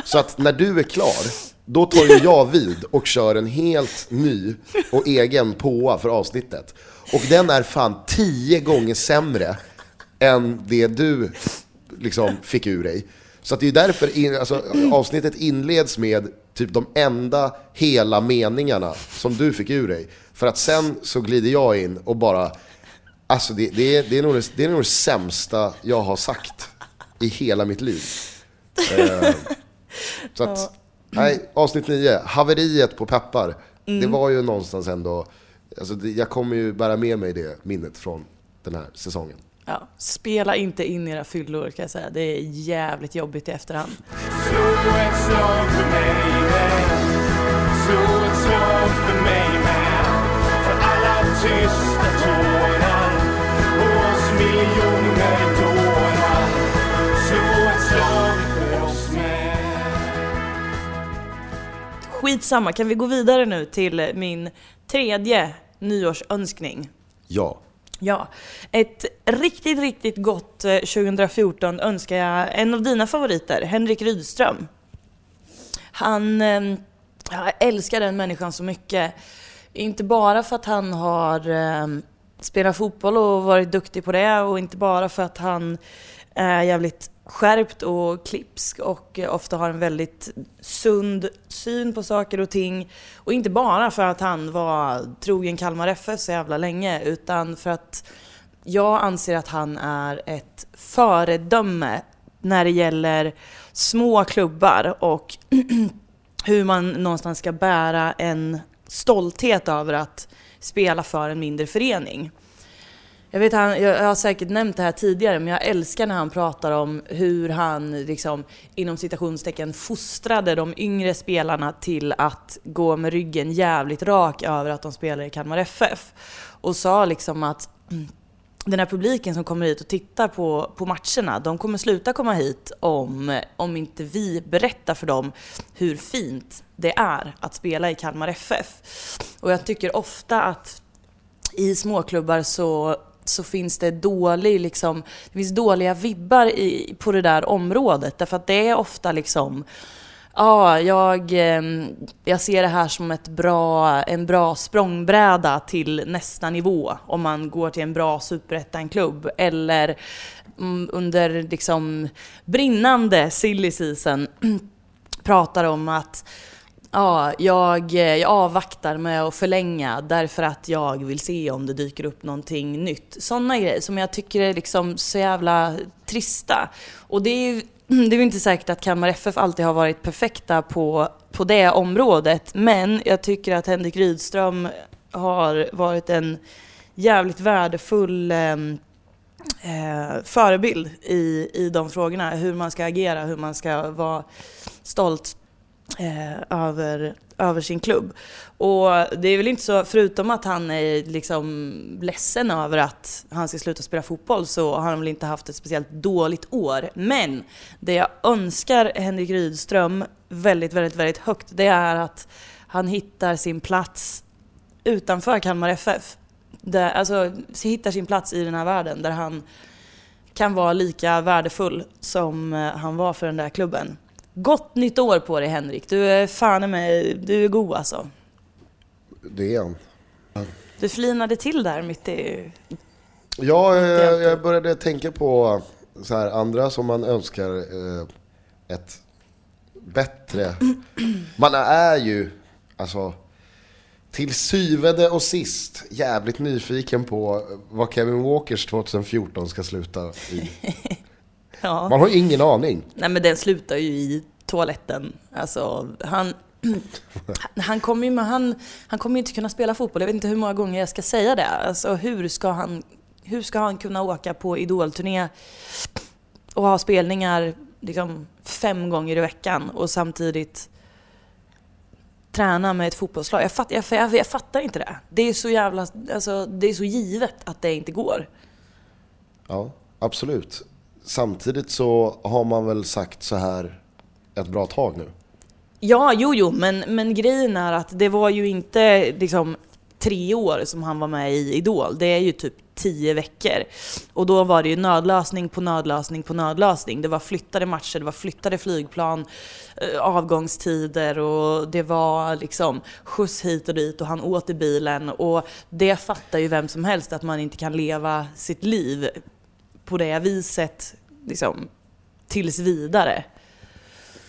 Så att när du är klar, då tar ju jag vid och kör en helt ny och egen påa för avsnittet. Och den är fan tio gånger sämre än det du liksom fick ur dig. Så att det är därför in, alltså, avsnittet inleds med typ de enda hela meningarna som du fick ur dig. För att sen så glider jag in och bara, alltså det, det, är, det, är, nog det, det är nog det sämsta jag har sagt i hela mitt liv. Eh, så att, nej, avsnitt 9, haveriet på peppar. Det var ju någonstans ändå, alltså jag kommer ju bära med mig det minnet från den här säsongen. Ja, spela inte in era fyllor kan jag säga. Det är jävligt jobbigt i efterhand. Slå ett slag för mig med Slå ett slag för mig med För alla tysta tårar Och oss miljoner dårar Slå ett slag för oss med Skitsamma, kan vi gå vidare nu till min tredje nyårsönskning? Ja. Ja, ett riktigt, riktigt gott eh, 2014 önskar jag en av dina favoriter, Henrik Rydström. Han, ehm, jag älskar den människan så mycket. Inte bara för att han har ehm, spelat fotboll och varit duktig på det och inte bara för att han är jävligt skärpt och klipsk och eh, ofta har en väldigt sund syn på saker och ting. Och inte bara för att han var trogen Kalmar FF så jävla länge utan för att jag anser att han är ett föredöme när det gäller små klubbar och [clears throat] hur man någonstans ska bära en stolthet över att spela för en mindre förening. Jag, vet, han, jag har säkert nämnt det här tidigare, men jag älskar när han pratar om hur han liksom, inom citationstecken fostrade de yngre spelarna till att gå med ryggen jävligt rak över att de spelar i Kalmar FF. Och sa liksom att [clears throat] den här publiken som kommer hit och tittar på, på matcherna, de kommer sluta komma hit om, om inte vi berättar för dem hur fint det är att spela i Kalmar FF. Och jag tycker ofta att i småklubbar så, så finns det dålig, liksom, det finns dåliga vibbar i, på det där området. Därför att det är ofta liksom Ja, jag, eh, jag ser det här som ett bra, en bra språngbräda till nästa nivå om man går till en bra superettan-klubb. Eller mm, under liksom brinnande silly season [clears throat] pratar om att Ja, jag, jag avvaktar med att förlänga därför att jag vill se om det dyker upp någonting nytt. Sådana grejer som jag tycker är liksom så jävla trista. Och det är ju det är ju inte säkert att Kalmar FF alltid har varit perfekta på, på det området, men jag tycker att Henrik Rydström har varit en jävligt värdefull eh, eh, förebild i, i de frågorna. Hur man ska agera, hur man ska vara stolt eh, över, över sin klubb. Och det är väl inte så, förutom att han är liksom ledsen över att han ska sluta spela fotboll så har han väl inte haft ett speciellt dåligt år. Men det jag önskar Henrik Rydström väldigt, väldigt, väldigt högt det är att han hittar sin plats utanför Kalmar FF. Där, alltså hittar sin plats i den här världen där han kan vara lika värdefull som eh, han var för den där klubben. Gott nytt år på dig Henrik, du är fan med, du är god alltså. Det är han. Du flinade till där mitt i... Ja, eh, jag började tänka på så här, andra som man önskar eh, ett bättre... Man är ju, alltså, till syvende och sist jävligt nyfiken på vad Kevin Walkers 2014 ska sluta i. [laughs] Ja. Man har ingen aning. Nej men den slutar ju i toaletten. Alltså, han, [clears throat] han kommer ju han, han kommer inte kunna spela fotboll. Jag vet inte hur många gånger jag ska säga det. Alltså hur ska han, hur ska han kunna åka på idolturné och ha spelningar liksom fem gånger i veckan och samtidigt träna med ett fotbollslag? Jag, fatt, jag, jag, jag fattar inte det. Det är så jävla, alltså det är så givet att det inte går. Ja, absolut. Samtidigt så har man väl sagt så här ett bra tag nu. Ja, jo, jo, men, men grejen är att det var ju inte liksom tre år som han var med i Idol. Det är ju typ tio veckor. Och då var det ju nödlösning på nödlösning på nödlösning. Det var flyttade matcher, det var flyttade flygplan, eh, avgångstider och det var liksom skjuts hit och dit och han åt i bilen. Och det fattar ju vem som helst att man inte kan leva sitt liv på det viset liksom tills vidare.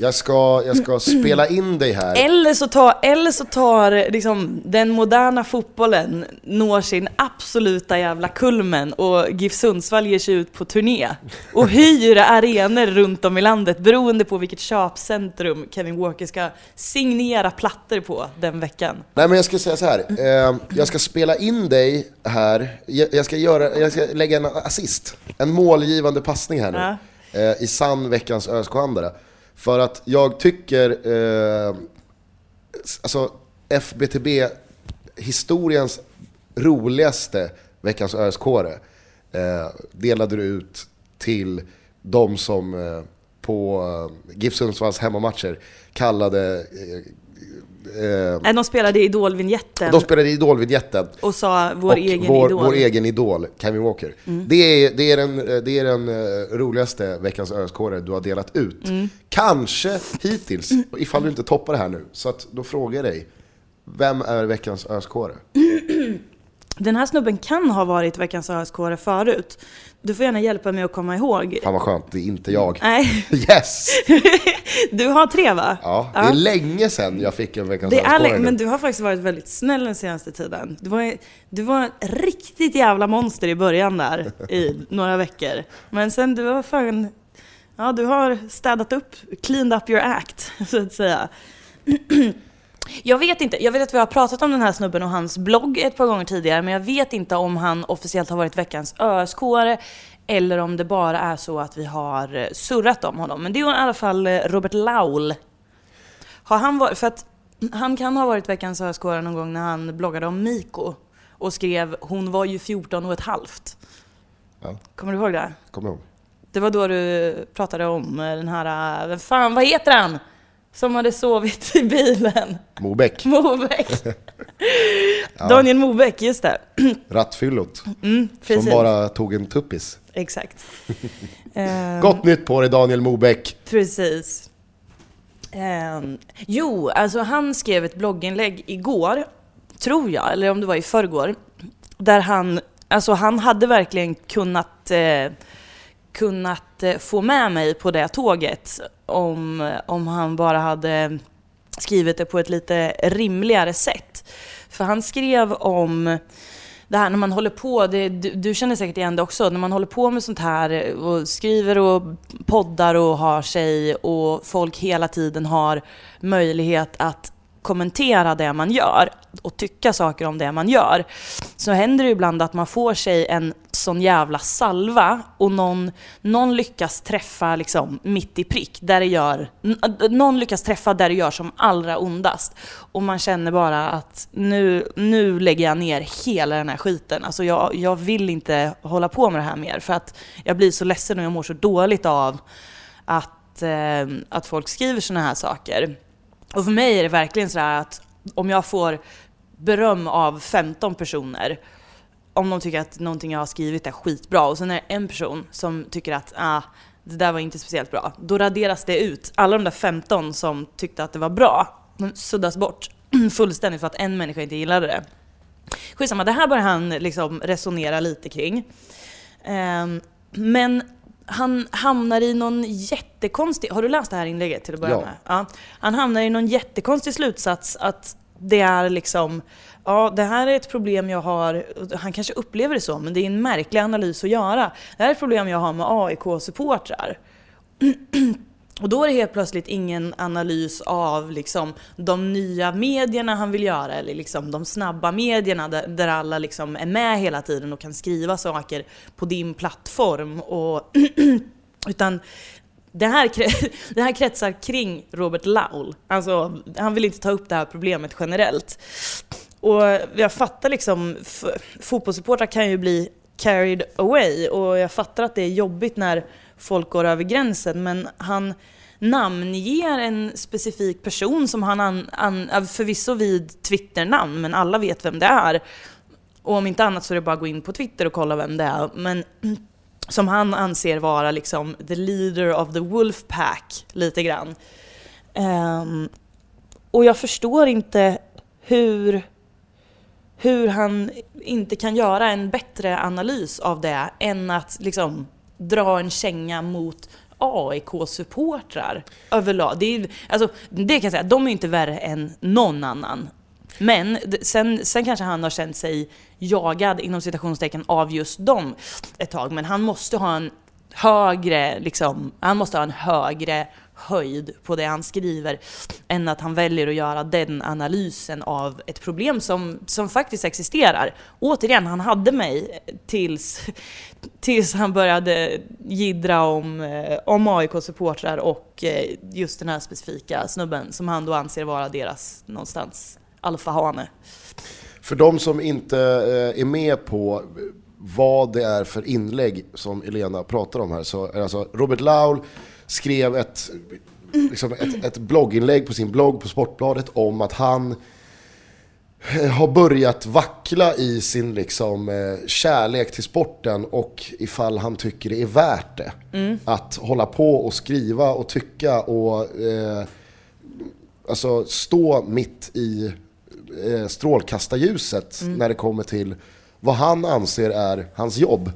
Jag ska, jag ska spela in dig här. Eller så tar, eller så tar liksom, den moderna fotbollen når sin absoluta jävla kulmen och GIF Sundsvall ger sig ut på turné och hyr arenor runt om i landet beroende på vilket köpcentrum Kevin Walker ska signera plattor på den veckan. Nej men jag ska säga så här. Eh, jag ska spela in dig här. Jag, jag, ska göra, jag ska lägga en assist. En målgivande passning här nu. Eh, I sann veckans ÖSK-andare. För att jag tycker, eh, alltså FBTB, historiens roligaste veckans ösk eh, delade du ut till de som eh, på eh, GIF Sundsvalls hemmamatcher kallade eh, eh, de spelade Idol-vinjetten de spelade Idol-vinjetten. och sa vår och egen vår, idol. Mm. vår egen idol, Kevin Walker. Det är, det är den, det är den eh, roligaste veckans ösk du har delat ut. Mm. Kanske hittills, ifall du inte toppar det här nu. Så att då frågar jag dig, vem är veckans ösk Den här snubben kan ha varit veckans ösk förut. Du får gärna hjälpa mig att komma ihåg. Fan vad skönt, det är inte jag. Nej, [laughs] Yes! [laughs] du har tre va? Ja, det är länge sedan jag fick en veckans Det är länge, men du har faktiskt varit väldigt snäll den senaste tiden. Du var, du var ett riktigt jävla monster i början där, [laughs] i några veckor. Men sen du har fan, ja du har städat upp, cleaned up your act, så att säga. [clears throat] Jag vet inte, jag vet att vi har pratat om den här snubben och hans blogg ett par gånger tidigare, men jag vet inte om han officiellt har varit veckans ösk eller om det bara är så att vi har eh, surrat om honom. Men det är i alla fall eh, Robert Laul har han varit, för att han kan ha varit veckans ösk någon gång när han bloggade om Miko och skrev “Hon var ju 14 och ett halvt”. Ja. Kommer du ihåg det? Kom ihåg. Det var då du pratade om eh, den här, vem fan, vad heter han? Som hade sovit i bilen. Mobeck, [laughs] Mobeck. [laughs] Daniel Mobeck, just det. [clears throat] rattfyllot, Mm, som bara tog en tuppis. Exakt. [laughs] Gott nytt på dig Daniel Mobeck. Precis. Ehm, jo, alltså han skrev ett blogginlägg igår, tror jag, eller om det var i förrgår, där han, alltså han hade verkligen kunnat, eh, kunnat eh, få med mig på det tåget om, om han bara hade skrivit det på ett lite rimligare sätt. För han skrev om det här när man håller på, det, du, du känner säkert igen det också, när man håller på med sånt här och skriver och poddar och har sig och folk hela tiden har möjlighet att kommentera det man gör och tycka saker om det man gör, så händer det ibland att man får sig en sån jävla salva och någon, någon lyckas träffa liksom mitt i prick, där det gör, någon lyckas träffa där det gör som allra ondast. Och man känner bara att nu, nu lägger jag ner hela den här skiten. Alltså jag, jag vill inte hålla på med det här mer för att jag blir så ledsen och jag mår så dåligt av att, eh, att folk skriver såna här saker. Och för mig är det verkligen så här att om jag får beröm av 15 personer, om de tycker att någonting jag har skrivit är skitbra och sen är det en person som tycker att ah, det där var inte speciellt bra, då raderas det ut. Alla de där 15 som tyckte att det var bra, de suddas bort [clears throat] fullständigt för att en människa inte gillade det. Skitsamma, det här börjar han liksom resonera lite kring. Ehm, men han hamnar i någon jättekonstig... Har du läst det här inlägget till att börja Ja. med? Ja. Han hamnar i någon jättekonstig slutsats att det är liksom... Ja, det här är ett problem jag har... Han kanske upplever det så, men det är en märklig analys att göra. Det här är ett problem jag har med AIK-supportrar. [clears throat] Och då är det helt plötsligt ingen analys av liksom de nya medierna han vill göra, eller liksom de snabba medierna där, där alla liksom är med hela tiden och kan skriva saker på din plattform. Och [clears throat] utan det här, [laughs] det här kretsar kring Robert Laul. Alltså, han vill inte ta upp det här problemet generellt. Och jag fattar liksom, fotbollssupportrar kan ju bli carried away och jag fattar att det är jobbigt när folk går över gränsen men han namnger en specifik person som han an, an, förvisso vid Twitternamn men alla vet vem det är. Och om inte annat så är det bara att gå in på Twitter och kolla vem det är. Men [clears throat] som han anser vara liksom the leader of the wolf pack lite grann. Um, och jag förstår inte hur, hur han inte kan göra en bättre analys av det än att liksom dra en känga mot AIK-supportrar överlag. Det, är, alltså, det kan jag säga, de är inte värre än någon annan. Men sen, sen kanske han har känt sig jagad inom citationstecken av just dem ett tag. Men han måste ha en högre, liksom, han måste ha en högre höjd på det han skriver än att han väljer att göra den analysen av ett problem som, som faktiskt existerar. Återigen, han hade mig tills, tills han började gidra om, eh, om AIK-supportrar och eh, just den här specifika snubben som han då anser vara deras någonstans alfahane. För de som inte eh, är med på vad det är för inlägg som Elena pratar om här. Så alltså Robert Laul skrev ett, liksom ett, ett blogginlägg på sin blogg på Sportbladet om att han eh, har börjat vackla i sin liksom, eh, kärlek till sporten och ifall han tycker det är värt det. Att hålla på och skriva och tycka och eh, alltså, stå mitt i eh, strålkastarljuset när det kommer till vad han anser är hans jobb.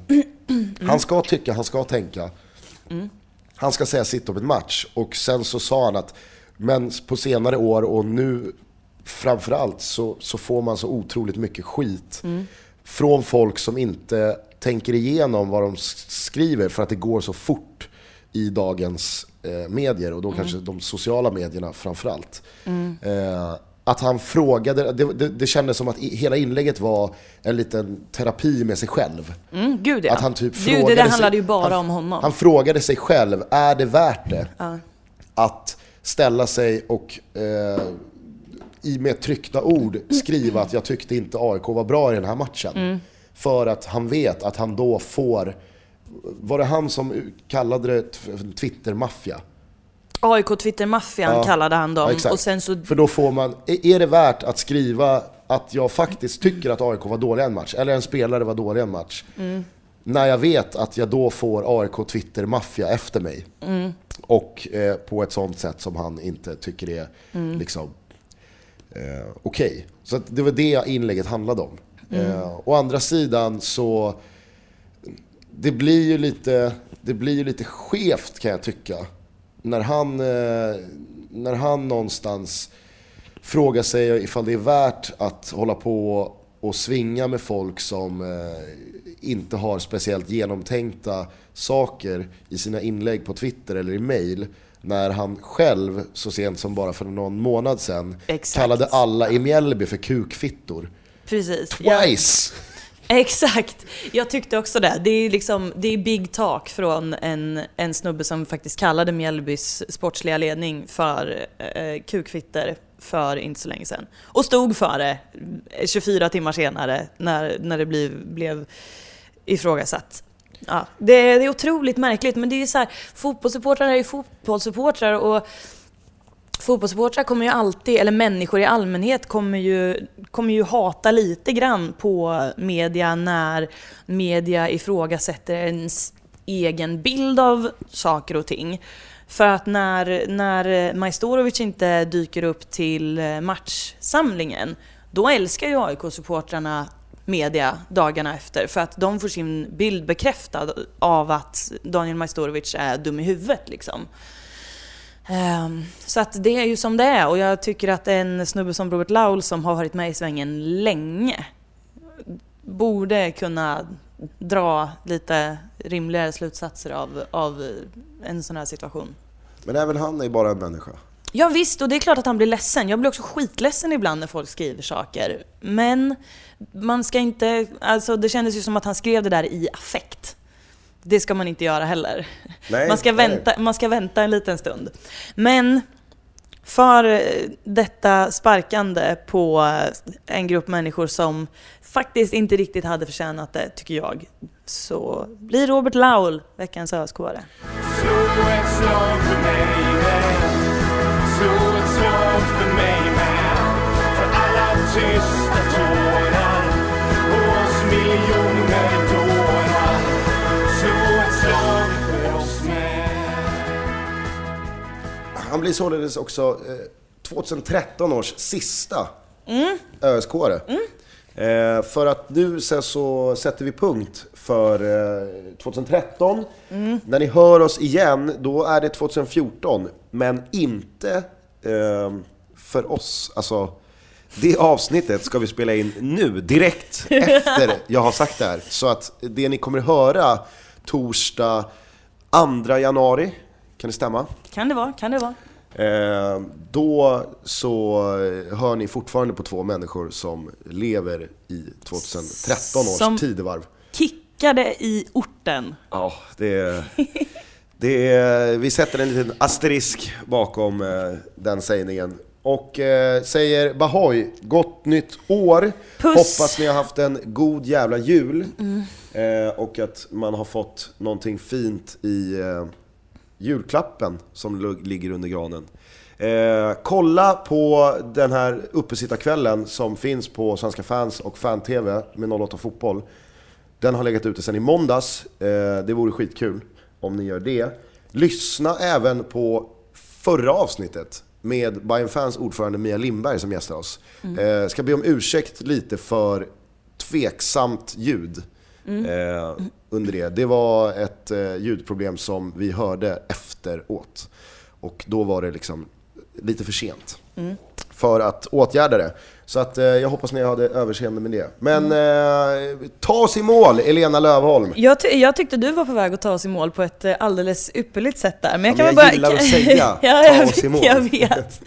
Han ska tycka, han ska tänka. Han ska säga sitt om en match. Och sen så sa han att, men på senare år och nu framförallt så, så får man så otroligt mycket skit från folk som inte tänker igenom vad de skriver för att det går så fort i dagens eh, medier och då kanske de sociala medierna framförallt. Eh, att han frågade, det, det, det kändes som att i, hela inlägget var en liten terapi med sig själv. Mm, gud ja. Att han typ det, det där sig- handlade ju bara han, om honom. Han frågade sig själv, är det värt det? Att ställa sig och eh, i med tryckta ord skriva att jag tyckte inte AIK var bra i den här matchen. Mm. För att han vet att han då får, var det han som kallade det Twitter-maffia? AIK Twitter-maffian Ja. kallade han dem. Ja, och sen så... För då får man, är det värt att skriva att jag faktiskt tycker att AIK var dålig en match, eller en spelare var dålig en match, när jag vet att jag då får AIK Twitter-maffia efter mig. Och eh, på ett sånt sätt som han inte tycker är liksom, eh, okej. Så att det var det inlägget handlade om. Eh, å andra sidan så, det blir ju lite, det blir ju lite skevt kan jag tycka. När han, eh, när han någonstans frågar sig ifall det är värt att hålla på och svinga med folk som eh, inte har speciellt genomtänkta saker i sina inlägg på Twitter eller i mail. När han själv, så sent som bara för någon månad sedan, Exakt. kallade alla i Mjällby för kukfittor. Precis. Ja, Twice! [laughs] exakt. Jag tyckte också det. Det är, liksom, det är big talk från en, en snubbe som faktiskt kallade Mjällbys sportsliga ledning för eh, kukfitter för inte så länge sedan. Och stod för det eh, 24 timmar senare när, när det blev, blev ifrågasatt. Ja, det, det är otroligt märkligt, men det är så här, fotbollssupportrar är ju fotbollssupportrar och fotbollssupportrar kommer ju alltid, eller människor i allmänhet kommer ju, kommer ju hata lite grann på media när media ifrågasätter ens egen bild av saker och ting. För att när, när Majstorovic inte dyker upp till matchsamlingen, Då älskar ju AIK-supportrarna media dagarna efter för att de får sin bild bekräftad av att Daniel Majstorovic är dum i huvudet liksom. Ehm, Så att det är ju som det är och jag tycker att en snubbe som Robert Laul som har varit med i svängen länge borde kunna dra lite rimligare slutsatser av, av en sån här situation. Men även han är bara en människa. Ja visst, och det är klart att han blir ledsen. Jag blir också skitledsen ibland när folk skriver saker. Men man ska inte... Alltså det kändes ju som att han skrev det där i affekt. Det ska man inte göra heller. Nej, man, ska nej. vänta, man ska vänta en liten stund. Men för detta sparkande på en grupp människor som faktiskt inte riktigt hade förtjänat det, tycker jag, så blir Robert Laul veckans öskåre. Slå Han blir således också eh, 2013 års sista ösk Eh, för att nu sen så sätter vi punkt för eh, 2013. När ni hör oss igen, då är det 2014. Men inte eh, för oss. Alltså, det avsnittet ska vi spela in nu, direkt [laughs] efter jag har sagt det här. Så att det ni kommer höra torsdag 2 januari, kan det stämma? Kan det vara, kan det vara. Eh, då så hör ni fortfarande på två människor som lever i 2013 års Som- tidevarv. Kickade i orten. Ja, det är, det är, vi sätter en liten asterisk bakom eh, den sägningen. Och eh, säger Bahoy, gott nytt år! Puss. Hoppas ni har haft en god jävla jul. Eh, och att man har fått någonting fint i eh, julklappen som ligger under granen. Eh, kolla på den här uppesittarkvällen som finns på Svenska fans och Fan-TV med 08 Fotboll. Den har legat ute sedan i måndags. Eh, det vore skitkul om ni gör det. Lyssna även på förra avsnittet med Bayern Fans ordförande Mia Lindberg som gästar oss. Eh, ska be om ursäkt lite för tveksamt ljud eh, under det. Det var ett eh, ljudproblem som vi hörde efteråt. Och då var det liksom lite för sent mm för att åtgärda det. Så att, eh, jag hoppas ni hade överseende med det. Men eh, ta oss i mål, Elena Lövholm. Jag, ty- jag tyckte du var på väg att ta oss i mål på ett eh, alldeles ypperligt sätt där. Men jag Ja, kan men jag gillar att säga, [laughs] ja, ta oss i mål. Jag vet.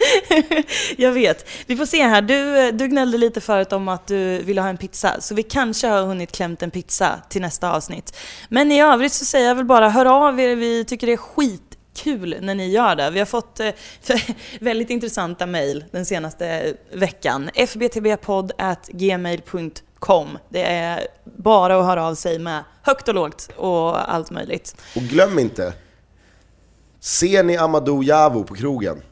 [laughs] jag vet. Vi får se här. Du, eh, du gnällde lite förut om att du ville ha en pizza. Så vi kanske har hunnit klämt en pizza till nästa avsnitt. Men i övrigt så säger jag väl bara, hör av er. Vi tycker det är skit kul när ni gör det. Vi har fått eh, [laughs] väldigt intressanta mejl den senaste veckan. fbtbpodd.gmail.com Det är bara att höra av sig med högt och lågt och allt möjligt. Och glöm inte, ser ni Amadou Javo på krogen,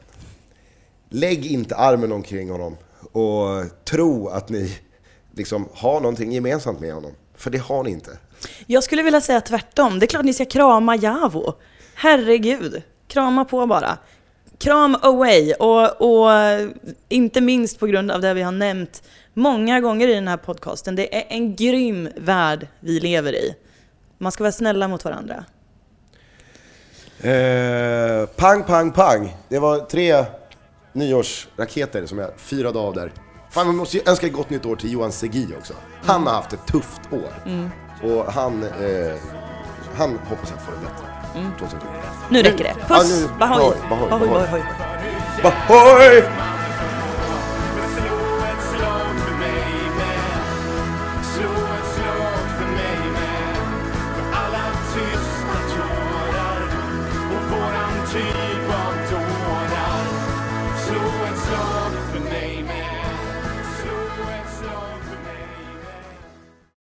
lägg inte armen omkring honom och tro att ni liksom har någonting gemensamt med honom. För det har ni inte. Jag skulle vilja säga tvärtom. Det är klart ni ska krama Javo. Herregud. Krama på bara. Kram away. Och, och inte minst på grund av det vi har nämnt många gånger i den här podcasten. Det är en grym värld vi lever i. Man ska vara snälla mot varandra. Eh, pang, pang, pang. Det var tre nyårsraketer som jag firade av där. Fan, man måste ju önska ett gott nytt år till Johan Segi också. Han har haft ett tufft år. Och han, eh, han hoppas jag får det bättre. 2014. Nu räcker det. Puss! Bahoy! Bahoy, Bahoy. Bahoy!